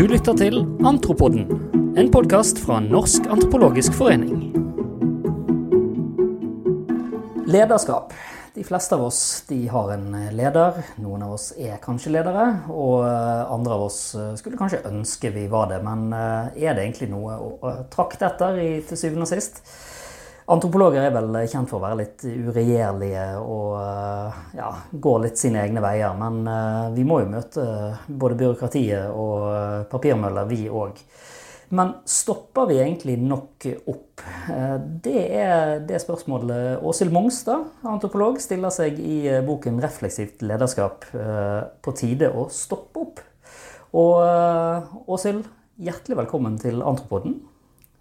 Du lytter til Antropoden, en podkast fra Norsk antropologisk forening. Lederskap. De fleste av oss de har en leder. Noen av oss er kanskje ledere, og andre av oss skulle kanskje ønske vi var det. Men eh, er det egentlig noe å trakte etter i, til syvende og sist? Antropologer er vel kjent for å være litt uregjerlige og eh, ja, gå litt sine egne veier. Men eh, vi må jo møte både byråkratiet og eh, papirmøller, vi òg. Men stopper vi egentlig nok opp? Det er det spørsmålet Åshild Mongstad, antropolog, stiller seg i boken 'Refleksivt lederskap'. På tide å stoppe opp. Og Åshild, hjertelig velkommen til Antropoden.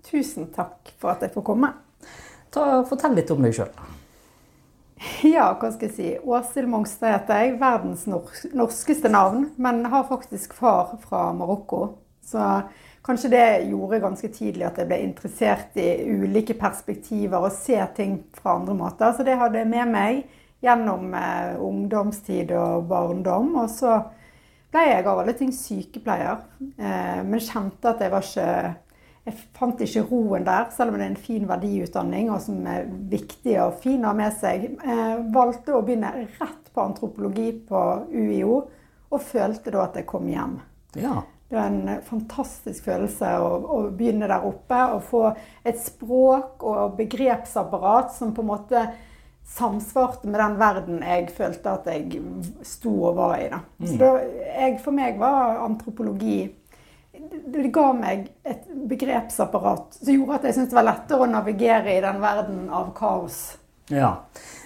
Tusen takk for at jeg får komme. Ta, fortell litt om deg sjøl. Ja, hva skal jeg si. Åshild Mongstad heter jeg. Verdens norskeste navn. Men har faktisk far fra Marokko. Så kanskje det gjorde ganske tidlig at jeg ble interessert i ulike perspektiver og se ting fra andre måter. Så det hadde jeg med meg gjennom eh, ungdomstid og barndom. Og så ble jeg av alle ting sykepleier. Eh, men kjente at jeg var ikke jeg fant ikke roen der, selv om det er en fin verdiutdanning og som er viktig og fin å ha med seg. Jeg valgte å begynne rett på antropologi på UiO, og følte da at jeg kom hjem. Ja. Det var en fantastisk følelse å, å, begynne der oppe og få et språk og begrepsapparat som på en måte samsvarte med den verden jeg følte at jeg sto og var i. Da. Så mm. da, jeg, for meg var antropologi det ga meg et begrepsapparat som gjorde at jeg syntes det var lettere å navigere i den verden av kaos. Ja,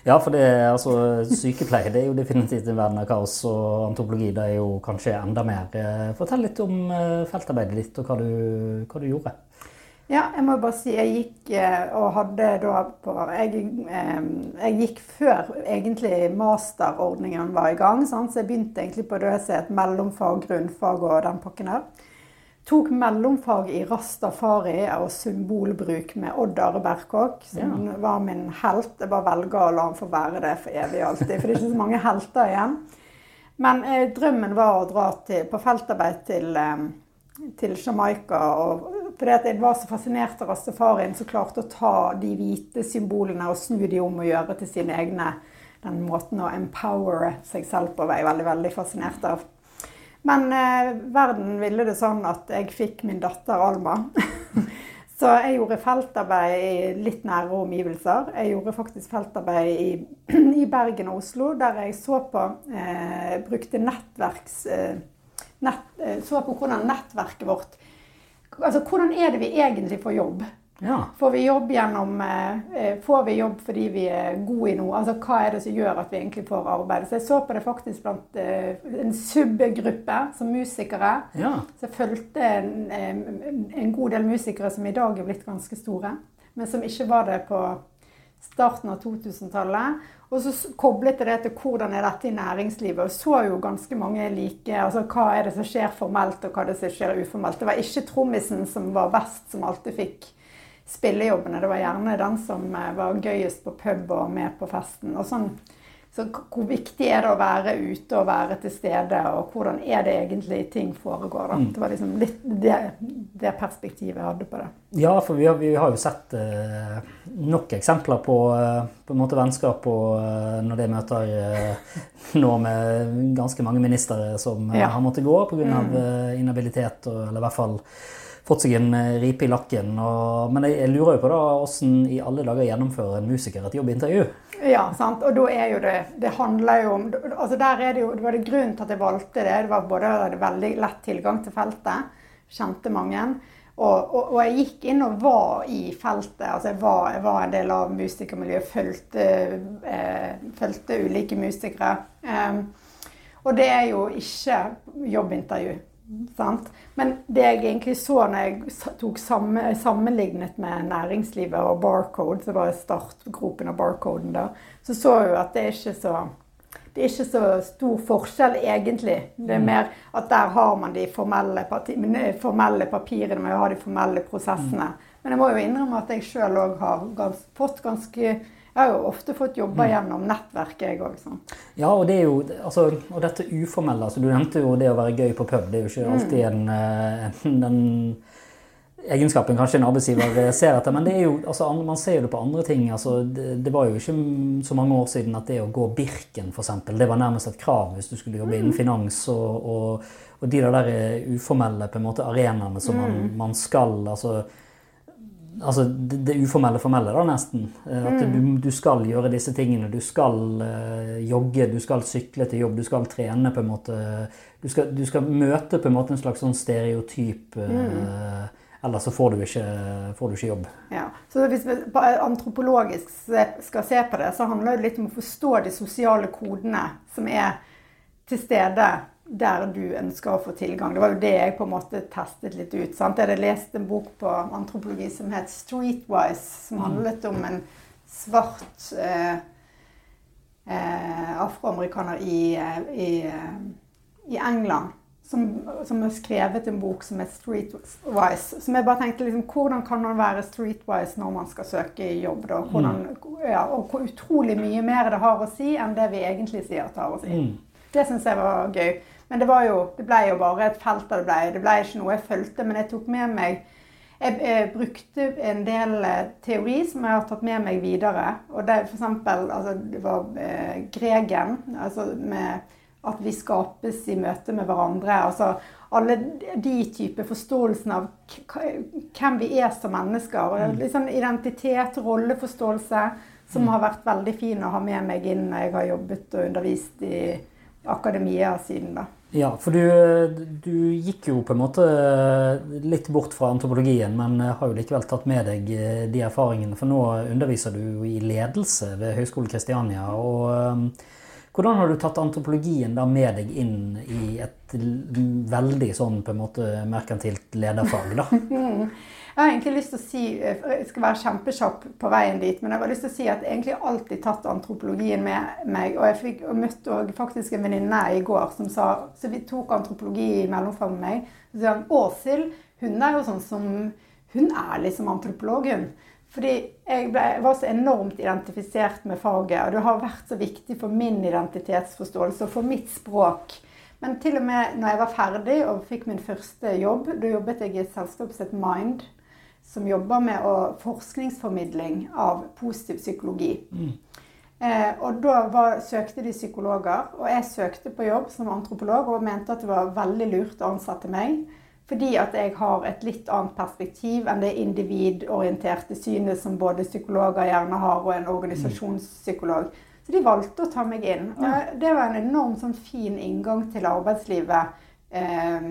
ja for det, altså, sykepleie det er jo definitivt en verden av kaos, og antropologi det er jo kanskje enda mer. Eh, fortell litt om eh, feltarbeidet ditt og hva du, hva du gjorde. Ja, jeg må bare si jeg gikk eh, og hadde da på Jeg, jeg gikk før egentlig masterordningen var i gang, sant? så jeg begynte egentlig på det som et mellomfag, grunnfag og den pakken her. Tok mellomfag i rastafari og symbolbruk med Odd Are Berkåk, som ja. var min helt. Jeg bare velger å la ham få være det for evig og alltid, for det er ikke så mange helter igjen. Men eh, drømmen var å dra til, på feltarbeid til, eh, til Jamaica. Fordi jeg var så fascinert av rastafarien som klarte å ta de hvite symbolene og snu de om og gjøre til sine egne. Den måten å empowere seg selv på var jeg veldig, veldig fascinert av. Men eh, verden ville det sånn at jeg fikk min datter Alma. så jeg gjorde feltarbeid i litt nære omgivelser. Jeg gjorde faktisk feltarbeid i, i Bergen og Oslo, der jeg så på eh, Brukte nettverks... Eh, nett, eh, så på hvordan nettverket vårt Altså hvordan er det vi egentlig får jobb? Ja. Får vi jobb gjennom eh, eh, Får vi jobb fordi vi er gode i noe? Altså hva er det som gjør at vi egentlig får arbeid? Så jeg så på det faktisk blant eh, en subgruppe som musikere. Ja. Så jeg fulgte en, en, god del musikere som i dag er blitt ganske store, men som ikke var det på starten av 2000-tallet. Og så koblet jeg det til hvordan er dette i næringslivet. Og så jo ganske mange like altså Hva er det som skjer formelt, og hva er det som skjer uformelt. Det var ikke trommisen som var best, som alltid fikk spillejobbene. Det var gjerne den som eh, var gøyest på pub og med på festen. og sånn. Så hvor viktig er det å være ute og være til stede, og hvordan er det egentlig ting foregår? da? Mm. Det var liksom litt det, det, perspektivet jeg hadde på det. Ja, for vi har, vi har jo sett eh, nok eksempler på, eh, på en måte vennskap og, eh, når det møter eh, nå med ganske mange ministre som ja. har måttet gå pga. Mm. inhabilitet, eller i hvert fall fått seg en eh, ripe i lakken. Og, men jeg, jeg, lurer jo på da, hvordan i alle dager gjennomfører en musiker et jobbintervju? Ja, sant. Og da er jo det Det handler jo om altså der er Det jo, det var det grunnen til at jeg valgte det. Det var både det veldig lett tilgang til feltet. Kjente mange. Og, og, og, jeg gikk inn og var i feltet. altså Jeg var, jeg var en del av musikermiljøet. Fulgte, eh, fulgte ulike musikere. Um, og det er jo ikke jobbintervju. Sant? Men det jeg egentlig så når jeg tok sammenlignet med næringslivet og Barcode, så var startgropen av Barcoden da, så så jeg jo at det er ikke så det er ikke så stor forskjell, egentlig. Det er mm. mer at der har man de formelle, formelle papirene, man har de formelle prosessene. Mm. Men jeg må jo innrømme at jeg sjøl òg har fått ganske Jeg har jo ofte fått jobber gjennom nettverket, jeg òg. Sånn. Ja, og det er jo altså, Og dette uformelle altså Du nevnte jo det å være gøy på pub. Det er jo ikke alltid en, en den egenskapen kanskje en arbeidsgiver ser etter. Men det jo, altså, man ser jo det på andre ting. Altså, det, det, var jo ikke så mange år siden at det å gå Birken, f.eks., det var nærmest et krav hvis du skulle jobbe innen finans. Og, og, og de der uformelle på en måte arenaene som man, man skal altså, altså det, det, uformelle formelle, da, nesten. At at du, du, skal gjøre disse tingene. Du skal uh, jogge, du skal sykle til jobb, du skal trene på en måte. Du skal, du skal møte på en måte en slags sånn stereotyp uh, mm. Ellers så får du, ikke, får du ikke, jobb. Ja, så Hvis vi antropologisk skal se på det, så handler det litt om å forstå de sosiale kodene som er til stede der du ønsker å få tilgang. Det var jo det jeg på en måte testet litt ut. Sant? Jeg hadde lest en bok på antropologi som het 'Streetwise', som mm. handlet om en svart eh, eh, afroamerikaner i, eh, i, eh, i England. Som, som, har skrevet en bok som er streetwise. Som jeg bare tenkte liksom, Hvordan kan man være streetwise når man skal søke jobb? da? Hvordan, mm. ja, og hvor utrolig mye mer det har å si enn det vi egentlig sier at det har å si. Mm. Det syns jeg var gøy. Men det, var jo, det ble jo bare et felt av det ble. Det ble ikke noe jeg fulgte, men jeg tok med meg jeg, jeg, brukte en del eh, teori som jeg har tatt med meg videre. Og det eksempel, altså, det var eh, Gregen, altså med at vi skapes i møte med hverandre. altså Alle de typer forståelsen av hvem vi er som mennesker. og liksom sånn Identitet, rolleforståelse, som mm. har vært veldig fin å ha med meg inn når jeg har jobbet og undervist i akademia siden. da. Ja, for du, du, gikk jo på en måte litt bort fra antropologien, men har jo likevel tatt med deg eh, de erfaringene. For nå underviser du jo i ledelse ved Høgskolen Kristiania. og um, Hvordan har du tatt antropologien da med deg inn i et veldig sånn på en måte merkantilt lederfag? da? Jeg har egentlig lyst til å si, eh, jeg skal være kjempekjapp på veien dit, men jeg har lyst til å si at jeg egentlig alltid tatt antropologien med meg. Og jeg fikk og møtte faktisk en venninne i går som sa Så vi tok antropologi i mellomfag med meg. Så sa hun Åshild, hun er jo sånn som Hun er liksom antropolog, hun. Fordi jeg, ble, jeg, var så enormt identifisert med faget, og det har vært så viktig for min identitetsforståelse og for mitt språk. Men til og med når jeg var ferdig og fikk min første jobb, da jobbet jeg i et selskap som het Mind som jobber med å, forskningsformidling av positiv psykologi. Mm. Eh, og da var, søkte de psykologer, og jeg søkte på jobb som antropolog og mente at det var veldig lurt å ansette meg. Fordi at jeg har et litt annet perspektiv enn det individorienterte synet som både psykologer gjerne har, og en organisasjonspsykolog. Så de valgte å ta meg inn. Og det var en enormt sånn fin inngang til arbeidslivet. Eh,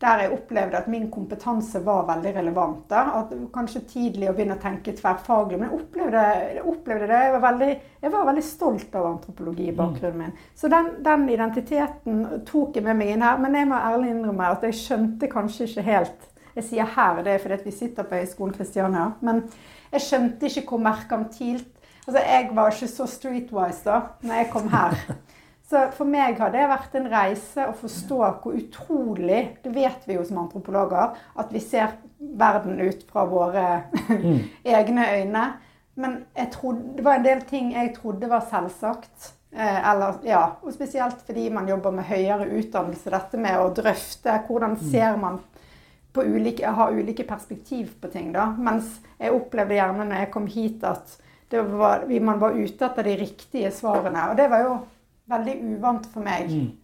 der jeg opplevde at min kompetanse var veldig relevant. Da. At kanskje tidlig å begynne å tenke tverrfaglig. Men jeg opplevde, jeg opplevde det. Jeg var, veldig, jeg var, veldig, stolt av antropologibakgrunnen min. Så den, den, identiteten tok jeg med meg inn her. Men jeg må ærlig innrømme at jeg skjønte kanskje ikke helt Jeg sier her, det er fordi vi sitter på Høgskolen Kristiania. Men jeg skjønte ikke hvor merkantilt Altså, jeg var ikke så streetwise da når jeg kom her. Så for meg har det vært en reise å forstå hvor utrolig Det vet vi jo som antropologer, at vi ser verden ut fra våre mm. egne øyne. Men trodde, det var en del ting jeg trodde var selvsagt. Eh, eller, ja, og spesielt fordi man jobber med høyere utdannelse. Dette med å drøfte hvordan mm. ser man på ulike, har ulike perspektiv på ting. da. Mens jeg opplevde gjerne når jeg kom hit, at var, man var ute etter de riktige svarene. Og det var jo veldig uvant for meg. Mm.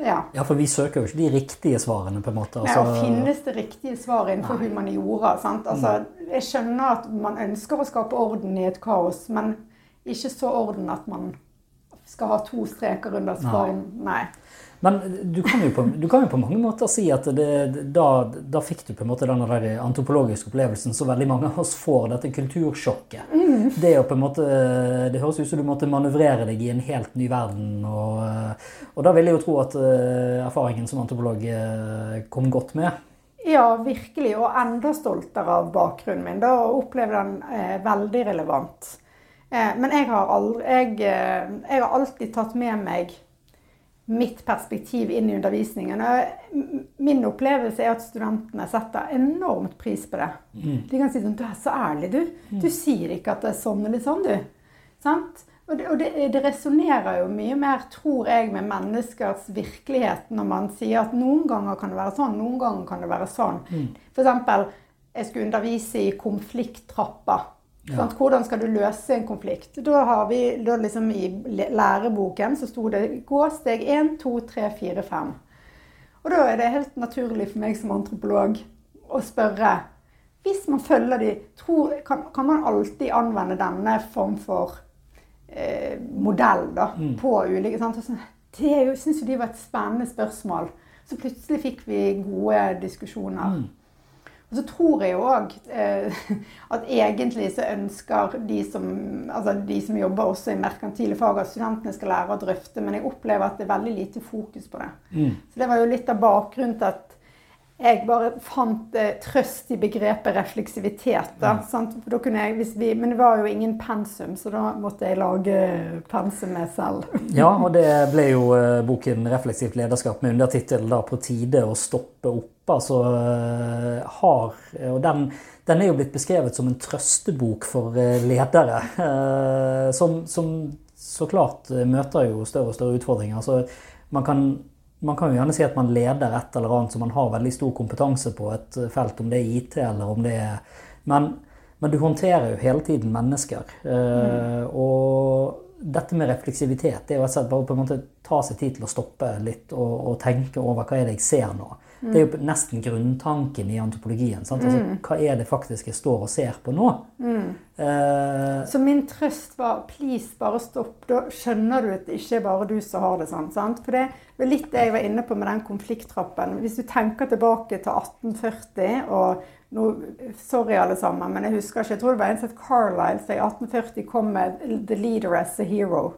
Ja. ja. for vi søker jo ikke de riktige svarene, på en måte. Altså... Nei, og finnes det riktige svar innenfor Nei. humaniora? sant? Altså, mm. Jeg skjønner at man ønsker å skape orden i et kaos, men ikke så orden at man skal ha to streker under svaren. Nei. Nei. Men du kan, på, du kan jo på mange måter si at det, da, da, fikk du på en måte den antropologiske opplevelsen så veldig mange av oss får, dette kultursjokket. Mm. Det, måte, det høres ut som du måtte manøvrere deg i en helt ny verden. Og, og da vil jeg jo tro at erfaringen som antropolog kom godt med. Ja, virkelig. Og enda stoltere av bakgrunnen min. Da opplever den eh, veldig relevant. Eh, men jeg har, aldri, jeg, eh, jeg har alltid tatt med meg mitt perspektiv inn i undervisningen. Og min opplevelse er at studentene setter enormt pris på det. Mm. De kan si sånn Du er så ærlig, du. Mm. Du sier ikke at det er sånn eller sånn, du. Sant? Og det, og det, det resonnerer jo mye mer, tror jeg, med menneskers virkelighet når man sier at noen ganger kan det være sånn, noen ganger kan det være sånn. Mm. F.eks. jeg skulle undervise i konflikttrapper. Ja. Hvordan skal du løse en konflikt? Da har vi da liksom I læreboken så sto det 'gå steg 1, 2, 3, 4, 5'. Og da er det helt naturlig for meg som antropolog å spørre Hvis man følger de, tror, kan, kan, man alltid anvende denne form for eh, modell da, mm. på ulike sant? Så, Det syns jo de var et spennende spørsmål. Så plutselig fikk vi gode diskusjoner. Mm. Og så tror jeg òg eh, at egentlig så ønsker de som, altså de som jobber også i merkantile fag, at studentene skal lære å drøfte, men jeg opplever at det er veldig lite fokus på det. Mm. Så det var jo litt av bakgrunnen til at jeg bare fant eh, trøst i begrepet refleksivitet. Da, mm. da vi, men det var jo ingen pensum, så da måtte jeg lage pensumet selv. ja, og det ble jo eh, boken 'Refleksivt lederskap' med undertittel 'På tide å stoppe opp' altså eh, har Og den, den, er jo blitt beskrevet som en trøstebok for eh, ledere. Eh, som, som så klart møter jo større og større utfordringer. Så man, kan, man kan jo gjerne si at man leder et eller annet som man har veldig stor kompetanse på et felt, om det er IT eller om det er Men, men du håndterer jo hele tiden mennesker. Mm. Og dette med refleksivitet det er jo bare på en måte ta seg tid til å stoppe litt og, og tenke over hva er det jeg ser nå. Det er jo nesten grunntanken i antropologien. Altså, mm. hva er det faktisk jeg står og ser på nå? Mm. Eh, så min trøst var please, bare stopp. Da skjønner du at det ikke er bare du som har det sånn. Sant? For det var litt det jeg var inne på med den konflikttrappen. Hvis du tenker tilbake til 1840 og nå, Sorry, alle sammen, men jeg husker ikke. Jeg tror det var en som het Carlisle som i 1840 kom med 'The leader as a hero'.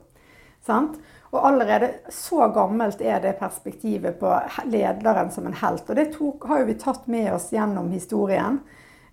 Sant? Og allerede så gammelt er det perspektivet på lederen som en helt. Og det tok, har jo vi tatt med oss gjennom historien.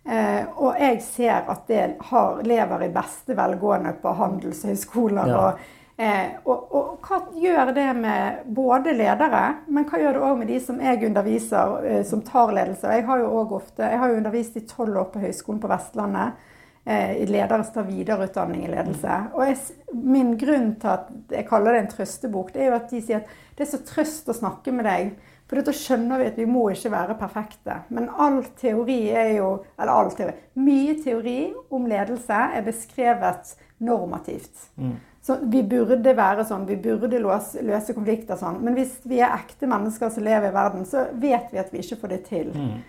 Eh, og jeg ser at det har, lever i beste velgående på handelshøyskoler. Ja. Og, eh, og, og, hva gjør det med både ledere, men hva gjør det òg med de som jeg underviser, eh, som tar ledelse? Jeg har jo også ofte, jeg har jo undervist i tolv år på Høgskolen på Vestlandet. Eh, ledere som tar videreutdanning i ledelse. Og jeg, min grunn til at jeg kaller det en trøstebok, det er jo at de sier at det er så trøst å snakke med deg. For da skjønner vi at vi må ikke være perfekte. Men all teori er jo Eller all teori. Mye teori om ledelse er beskrevet normativt. Mm. Så vi burde være sånn, vi burde løse, løse konflikter sånn. Men hvis vi er ekte mennesker som lever i verden, så vet vi at vi ikke får det til. Mm.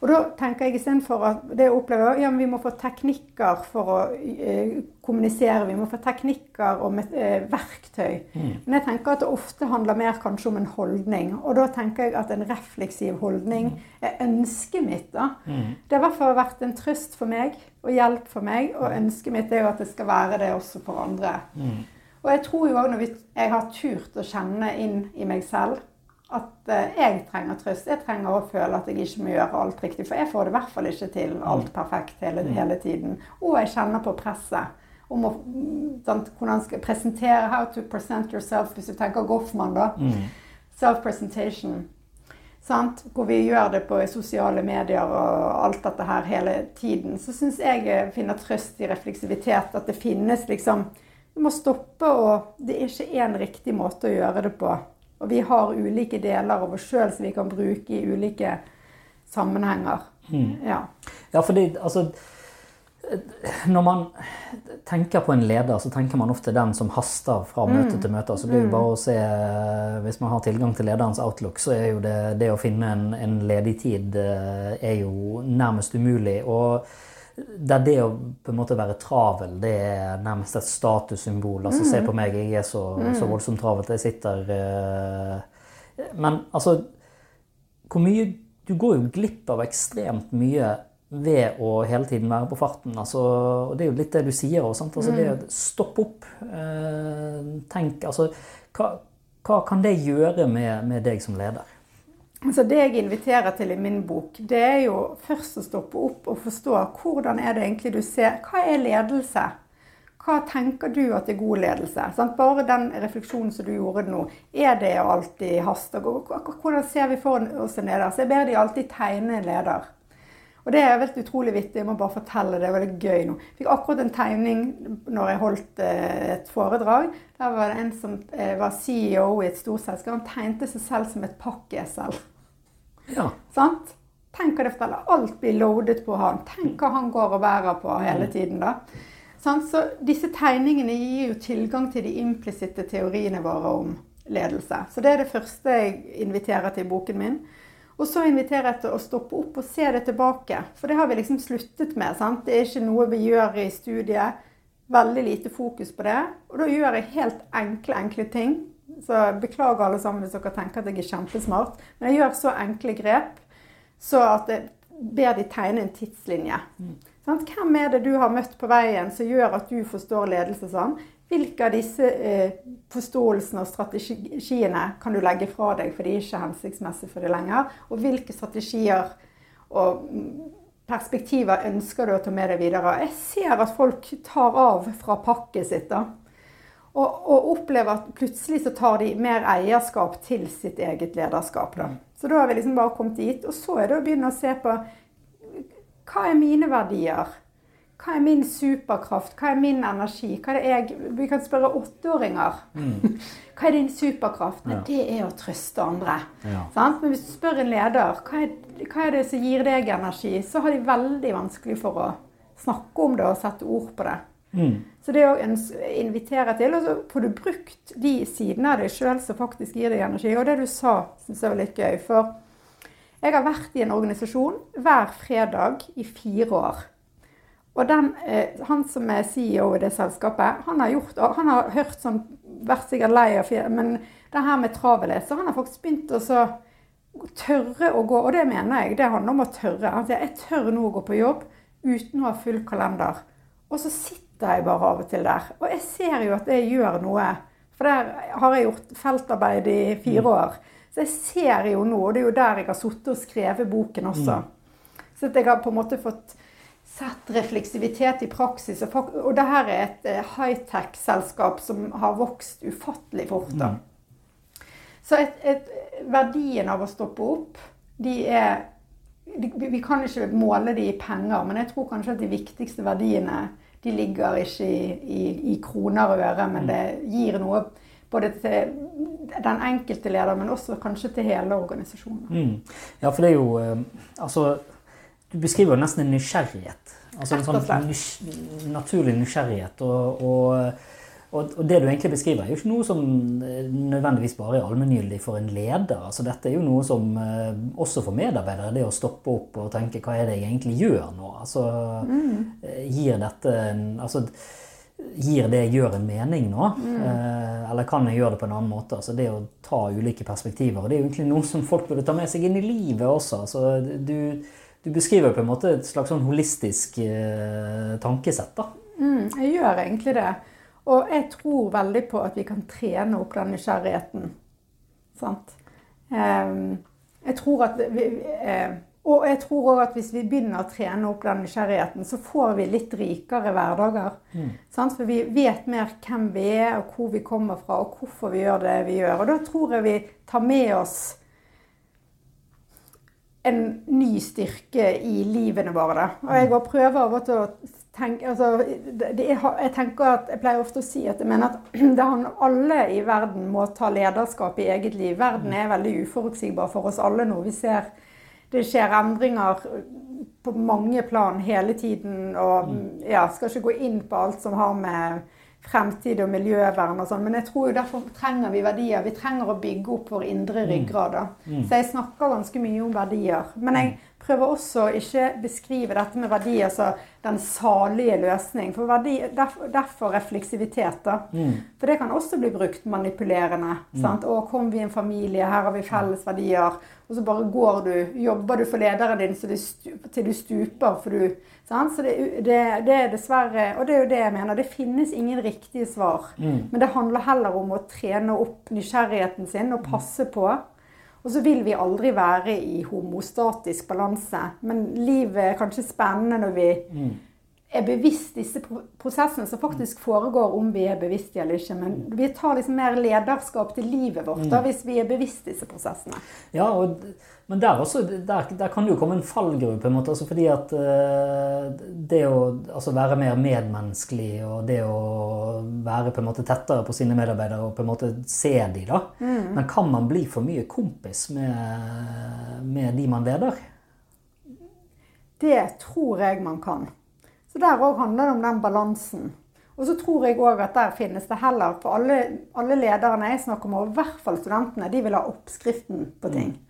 Og da tenker jeg istedenfor at det å oppleve ja, vi må få teknikker for å eh, kommunisere, vi må få teknikker og med, eh, verktøy. Mm. Men jeg tenker at det ofte handler mer kanskje om en holdning. Og da tenker jeg at en refleksiv holdning mm. er ønsket mitt. da. Mm. Det har i hvert fall vært en trøst for meg og hjelp for meg, og ønsket mitt er jo at det skal være det også for andre. Mm. Og jeg tror jo òg når vi, jeg har turt å kjenne inn i meg selv at eh, jeg trenger trøst. Jeg trenger å føle at jeg ikke må gjøre alt riktig. For jeg får det i hvert fall ikke til alt mm. perfekt hele, mm. hele tiden. Og jeg kjenner på presset om å, sånn, hvordan skal presentere How to present yourself, hvis du tenker Goffman, da. Mm. Self-presentation. Sant? Hvor vi gjør det på sosiale medier og alt dette her hele tiden. Så syns jeg jeg finner trøst i refleksivitet. At det finnes liksom Du må stoppe, og det er ikke én riktig måte å gjøre det på. Og vi har ulike deler av oss sjøl som vi kan bruke i ulike sammenhenger. Mm. Ja. ja, fordi altså når man tenker på en leder, så tenker man ofte den som haster fra møte mm. til møte. Så det er jo mm. bare å se, Hvis man har tilgang til lederens outlook, så er jo det, det å finne en, en ledig tid eh, er jo nærmest umulig. Og der det å på en måte være travel, det er nærmest et statussymbol. Altså, mm. Se på meg, jeg er så, mm. så voldsomt travelt. Jeg sitter uh, Men altså hvor mye, Du går jo glipp av ekstremt mye ved å hele tiden være på farten. Altså, og det er jo litt det du sier òg. Altså, det å mm. stoppe opp, uh, tenk altså, hva, hva, kan det gjøre med, med deg som leder? Så Det jeg inviterer til i min bok, det er jo først å stoppe opp og forstå hvordan er det egentlig du ser Hva er ledelse? hva tenker du at er god ledelse? Sant? Bare den refleksjonen som du gjorde nå. Er det alltid hast? Hvordan ser vi for oss en leder? Så jeg ber de alltid tegne en leder. Og det er veldig utrolig vittig. Jeg må bare fortelle det. Det er veldig gøy nå. Jeg fikk akkurat en tegning når jeg holdt eh, et foredrag. Der var det en som eh, var CEO i et storselskap. Han tegnte seg selv som et pakkesel. Ja. Sant? Tenk hva det forteller. Alt blir loadet på han. Tenk hva han går og bærer på hele tiden. da. Sant? Så disse tegningene gir jo tilgang til de implisitte teoriene våre om ledelse. Så det er det første jeg inviterer til i boken min. Og så inviterer jeg til å stoppe opp og se det tilbake. For det har vi liksom sluttet med. sant? Det er ikke noe vi gjør i studiet. Veldig lite fokus på det. Og da gjør jeg helt enkle, enkle ting. Så beklager alle sammen hvis dere tenker at jeg er kjempesmart. Men jeg gjør så enkle grep så at jeg ber de tegne en tidslinje. Mm. Hvem er det du har møtt på veien som gjør at du forstår ledelse sånn? Hvilke av disse eh, forståelsene og strategiene kan du legge fra deg for de er ikke hensiktsmessige for deg lenger? Og hvilke strategier og perspektiver ønsker du å ta med deg videre? Jeg ser at folk tar av fra pakket sitt. da. Og, og, opplever at plutselig så tar de mer eierskap til sitt eget lederskap. Da. Så da har vi liksom bare kommet dit. Og så er det å begynne å se på hva er mine verdier? Hva er min superkraft? Hva er min energi? Er jeg, vi kan spørre åtteåringer. Mm. Hva er din superkraft? Ja. Det er å trøste andre. Ja. Men hvis du spør en leder hva er, hva er, det som gir deg energi, så har de veldig vanskelig for å snakke om det og sette ord på det. Mm. Så det å invitere til, og så får du brukt de sidene av deg sjøl som faktisk gir deg energi. Og det du sa, syns jeg var litt gøy. For jeg har vært i en organisasjon hver fredag i fire år. Og den, eh, han som er CEO i det selskapet, han har, gjort, han har hørt sånn Vært sikkert lei av men det her med travelhet Så han har faktisk begynt å så tørre å gå Og det mener jeg. Det handler om å tørre. Han sier jeg tør nå å gå på jobb uten å ha full kalender. Og så sitter jeg bare av og til der. Og jeg ser jo at det gjør noe. For der har jeg gjort feltarbeid i fire mm. år. Så jeg ser jo nå, og det er jo der jeg har sittet og skrevet boken også. Mm. Så jeg har på en måte fått sett refleksivitet i praksis. Og, og det her er et uh, high-tech-selskap som har vokst ufattelig fort. da. Mm. Så et, et, verdien av å stoppe opp, de er de, Vi kan ikke måle de i penger, men jeg tror kanskje at de viktigste verdiene de ligger ikke i, i, i kroner og øre, men mm. det gir noe både til den enkelte leder, men også kanskje til hele organisasjonen. Mm. Ja, for det er jo eh, Altså, du beskriver jo nesten en nysgjerrighet. Altså en sånn nys naturlig nysgjerrighet. Og, og, og, og, det du egentlig beskriver, er jo ikke noe som eh, nødvendigvis bare er allmenngyldig for en leder. Altså Dette er jo noe som eh, også for medarbeidere, det å stoppe opp og tenke hva er det jeg egentlig gjør nå? Altså, mm. Gir dette altså, Gir det jeg gjør, en mening nå? Mm. Eh, eller kan jeg gjøre det på en annen måte? Altså det å ta ulike perspektiver. og Det er jo egentlig noe som folk burde ta med seg inn i livet også. Altså du, du, beskriver på en måte et slags sånn holistisk eh, tankesett. da. Mm, jeg gjør egentlig det. Og jeg tror veldig på at vi kan trene opp den nysgjerrigheten. Sant? Eh, jeg tror at vi, eh, og jeg tror òg at hvis vi begynner å trene opp den nysgjerrigheten, så får vi litt rikere hverdager. Mm. For vi vet mer hvem vi er, og hvor vi kommer fra, og hvorfor vi gjør det vi gjør. Og da tror jeg vi tar med oss en ny styrke i livene våre. Og jeg prøver av og til å tenke altså, det, Jeg tenker at, jeg pleier ofte å si at jeg mener at det alle i verden må ta lederskap i eget liv. Verden er veldig uforutsigbar for oss alle nå. Vi ser det skjer endringer på mange plan hele tiden. Og mm. ja, skal ikke gå inn på alt som har med fremtid og miljøvern og sånn, men jeg tror jo derfor trenger vi verdier. Vi trenger å bygge opp vår indre mm. ryggrad. Mm. Så jeg snakker ganske mye om verdier. Men jeg mm. prøver også å ikke beskrive dette med verdier som den salige løsning. For verdi, derfor, derfor er fleksivitet. da. Mm. For det kan også bli brukt manipulerende. Mm. sant? Å, kom vi i en familie, her har vi felles verdier og så bare går du, jobber du for lederen din til du stuper. For du? Så det, det, det, er dessverre Og det er jo det jeg mener. Det finnes ingen riktige svar. Mm. Men det handler heller om å trene opp nysgjerrigheten sin og passe på. Og så vil vi aldri være i homostatisk balanse. Men livet er kanskje spennende når vi mm. Er bevisst disse prosessene som faktisk foregår, om vi er bevisst eller ikke. Men vi tar liksom mer lederskap til livet vårt da, mm. hvis vi er bevisst disse prosessene. Ja, og, men der, også, der, der, kan det jo komme en fallgruppe. en måte. Altså fordi at uh, det å altså være mer medmenneskelig og det å være på en måte tettere på sine medarbeidere og på en måte se de da. Mm. Men kan man bli for mye kompis med, med de man leder? Det tror jeg man kan. Så der òg handler det om den balansen. Og så tror jeg òg at der finnes det heller For alle, alle lederne jeg snakker med, og i hvert fall studentene, de vil ha oppskriften på mm. ting. Mm.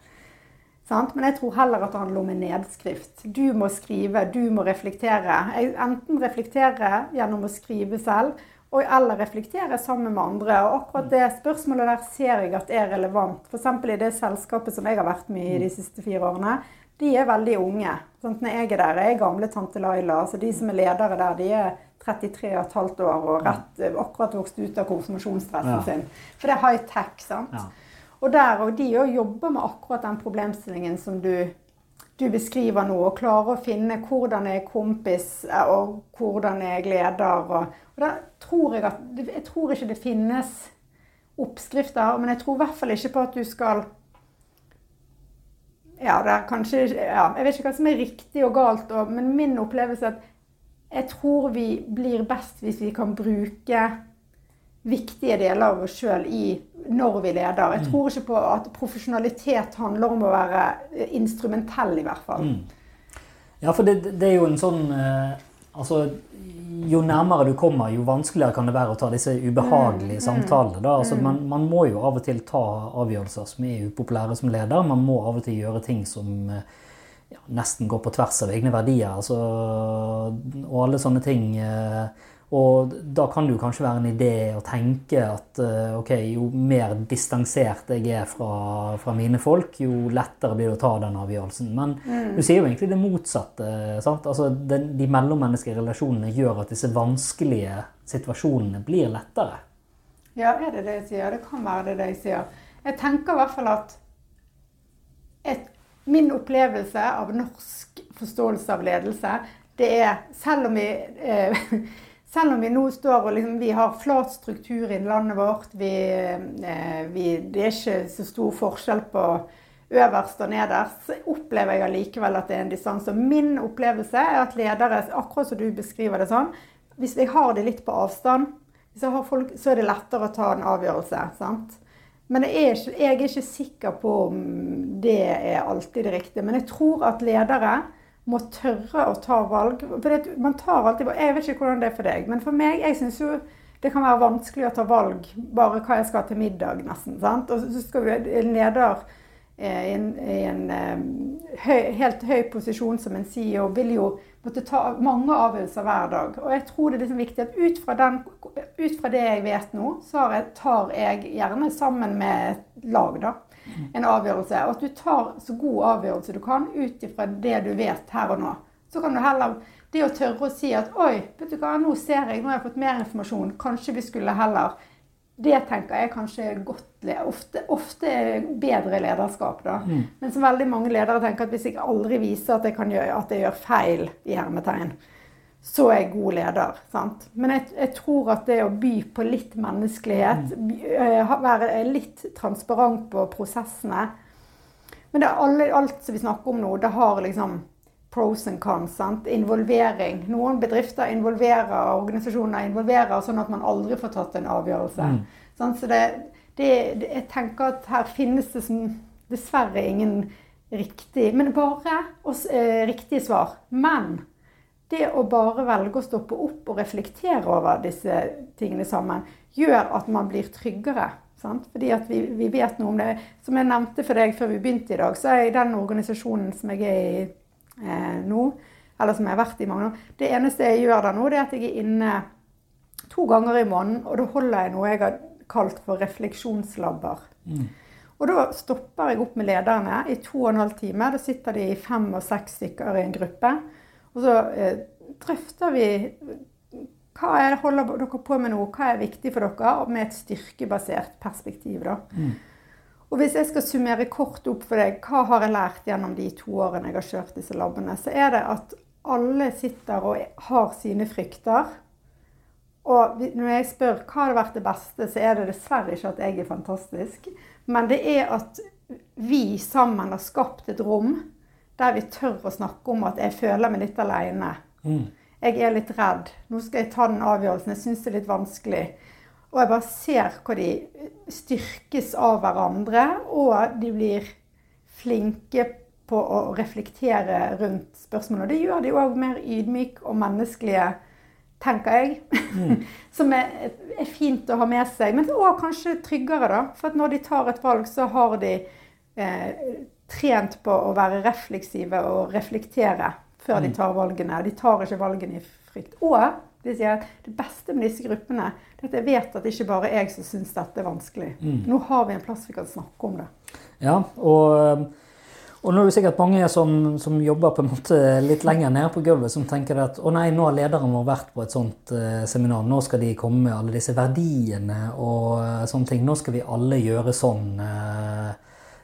Men jeg tror heller at det handler om en nedskrift. Du må skrive, du må reflektere. Enten reflektere gjennom å skrive selv, eller reflektere sammen med andre. Og akkurat det spørsmålet der ser jeg at er relevant. F.eks. i det selskapet som jeg har vært med i de siste fire årene de er veldig unge. Sånn, når jeg er der, jeg er gamle tante Laila. Så De som er ledere der, de er 33,5 år og rett, akkurat vokst ut av konfirmasjonsdressen ja. sin. For det er high tech. sant? Ja. Og der og de òg jobber med akkurat den problemstillingen som du, du beskriver nå. Og klarer å finne hvordan jeg er kompis, og hvordan jeg er leder. Og, og da tror jeg at Jeg tror ikke det finnes oppskrifter, men jeg tror i hvert fall ikke på at du skal ja, det er kanskje ja, Jeg vet ikke hva som er riktig og galt, og, men min opplevelse er at jeg tror vi blir best hvis vi kan bruke viktige deler av oss sjøl når vi leder. Jeg mm. tror ikke på at profesjonalitet handler om å være instrumentell, i hvert fall. Mm. Ja, for det, det, er jo en sånn eh, Altså jo nærmere du kommer, jo vanskeligere kan det være å ta disse ubehagelige mm, mm, samtalene. Altså, mm. man, man, må jo av og til ta avgjørelser som er upopulære som leder. Man må av og til gjøre ting som ja, nesten går på tvers av egne verdier. Altså, og alle sånne ting. Eh, og da kan det jo kanskje være en idé å tenke at eh, ok, jo mer distansert jeg er fra, fra mine folk, jo lettere blir det å ta den avgjørelsen. Men mm. du sier jo egentlig det motsatte. sant? Altså, den, De mellommenneskelige relasjonene gjør at disse vanskelige situasjonene blir lettere. Ja, er det det jeg sier? Det kan være det, det jeg sier. Jeg tenker i hvert fall at et, min opplevelse av norsk forståelse av ledelse, det er Selv om vi eh, selv om vi nå står og liksom, vi har flat struktur i landet vårt, vi, eh, vi, det er ikke så stor forskjell på øverst og nederst, så opplever jeg allikevel at det er en distanse. Min opplevelse er at ledere, akkurat som du beskriver det sånn, hvis jeg har det litt på avstand, folk, så er det lettere å ta en avgjørelse. sant? Men jeg er, ikke, jeg er ikke sikker på om det er alltid det riktige. Men jeg tror at ledere må tørre å ta valg. For man tar alltid Jeg vet ikke hvordan det er for deg, men for meg jeg synes jo det kan være vanskelig å ta valg bare hva jeg skal til middag, nesten. sant? Og så skal du leder eh, i en, i en eh, høy, helt høy posisjon som en CEO vil jo måtte ta mange avgjørelser hver dag. Og jeg tror det er liksom viktig at ut fra, den, ut fra det jeg vet nå, så tar jeg gjerne sammen med et lag, da en avgjørelse. Og at du tar så god avgjørelse du kan ut ifra det du vet her og nå. Så kan du heller Det å tørre å si at oi, vet du hva, nå ser jeg, nå har jeg fått mer informasjon. Kanskje vi skulle heller det tenker jeg kanskje er godt ofte, ofte bedre lederskap. da. Mm. Men som veldig mange ledere tenker at hvis jeg aldri viser at jeg, kan gjøre, at jeg gjør feil, i hermetegn, så er jeg god leder. Sant? Men jeg, jeg, tror at det å by på litt menneskelighet, uh, være litt transparent på prosessene Men det er alle, alt som vi snakker om nå, det har liksom pros and cons. Sant? Involvering. Noen bedrifter involverer, organisasjoner involverer sånn at man aldri får tatt en avgjørelse. Mm. Så det, det, jeg tenker at her finnes det som, dessverre ingen riktig Men bare også, eh, riktige svar. Men det å bare velge å stoppe opp og reflektere over disse tingene sammen, gjør at man blir tryggere. Sant? Fordi at vi, vi, vet noe om det. Som jeg nevnte for deg før vi begynte i dag, så er i den organisasjonen som jeg er i eh, nå, eller som jeg har vært i mange år Det eneste jeg gjør der nå, det er at jeg er inne to ganger i måneden, og da holder jeg noe jeg har kalt for refleksjonslabber. Mm. Og da stopper jeg opp med lederne i to og en halv time. Da sitter de fem og seks stykker i en gruppe. Og så eh, drøfter vi hva er det holder dere på med nå, hva er viktig for dere, med et styrkebasert perspektiv. da. Mm. Og hvis jeg skal summere kort opp for deg, hva har jeg lært gjennom de to årene jeg har kjørt disse labene, så er det at alle sitter og har sine frykter. Og når jeg spør hva har vært det beste, så er det dessverre ikke at jeg er fantastisk. Men det er at vi sammen har skapt et rom der vi tør å snakke om at jeg føler meg litt alene. Jeg er litt redd. Nå skal jeg ta den avgjørelsen. Jeg syns det er litt vanskelig. Og jeg bare ser hvor de styrkes av hverandre, og de blir flinke på å reflektere rundt spørsmålene. Og det gjør de òg mer ydmyke og menneskelige, tenker jeg. Som er, er fint å ha med seg. Men òg kanskje tryggere, da. For at når de tar et valg, så har de eh, trent på å være refleksive og reflektere før de tar valgene. De tar ikke valgene i frykt. Og de sier at det beste med disse gruppene er at jeg vet at det ikke bare er jeg som syns dette er vanskelig. Nå har vi en plass vi kan snakke om det. Ja, og, og nå er det sikkert mange som, som jobber på en måte litt lenger nede på gulvet, som tenker at å nei, nå har lederen vår vært på et sånt eh, seminar, nå skal de komme med alle disse verdiene og eh, sånne ting. Nå skal vi alle gjøre sånn. eh,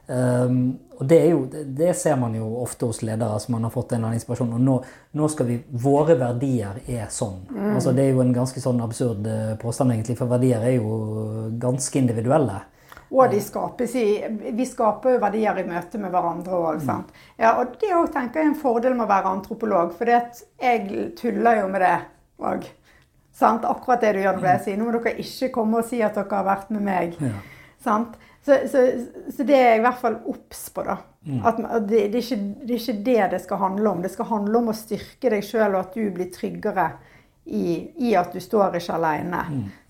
Um, og det, er jo, det, det ser man jo ofte hos ledere som man har fått en eller annen inspirasjon. Og nå, nå skal vi Våre verdier er sånn. Altså, det er jo en ganske sånn absurd eh, påstand, egentlig, for verdier er jo ganske individuelle. Og de skapes i, vi skaper jo verdier i møte med hverandre òg. Ja, og det òg tenker jeg er en fordel med å være antropolog, for jeg tuller jo med det òg. Akkurat det du gjør når jeg sier nå må dere ikke komme og si at dere har vært med meg. Ja. Sant? Så, så, så det er jeg i hvert fall obs på. da. Mm. at det, det, er ikke, det er ikke det det skal handle om. Det skal handle om å styrke deg sjøl, og at du blir tryggere i, i at du står ikke alene.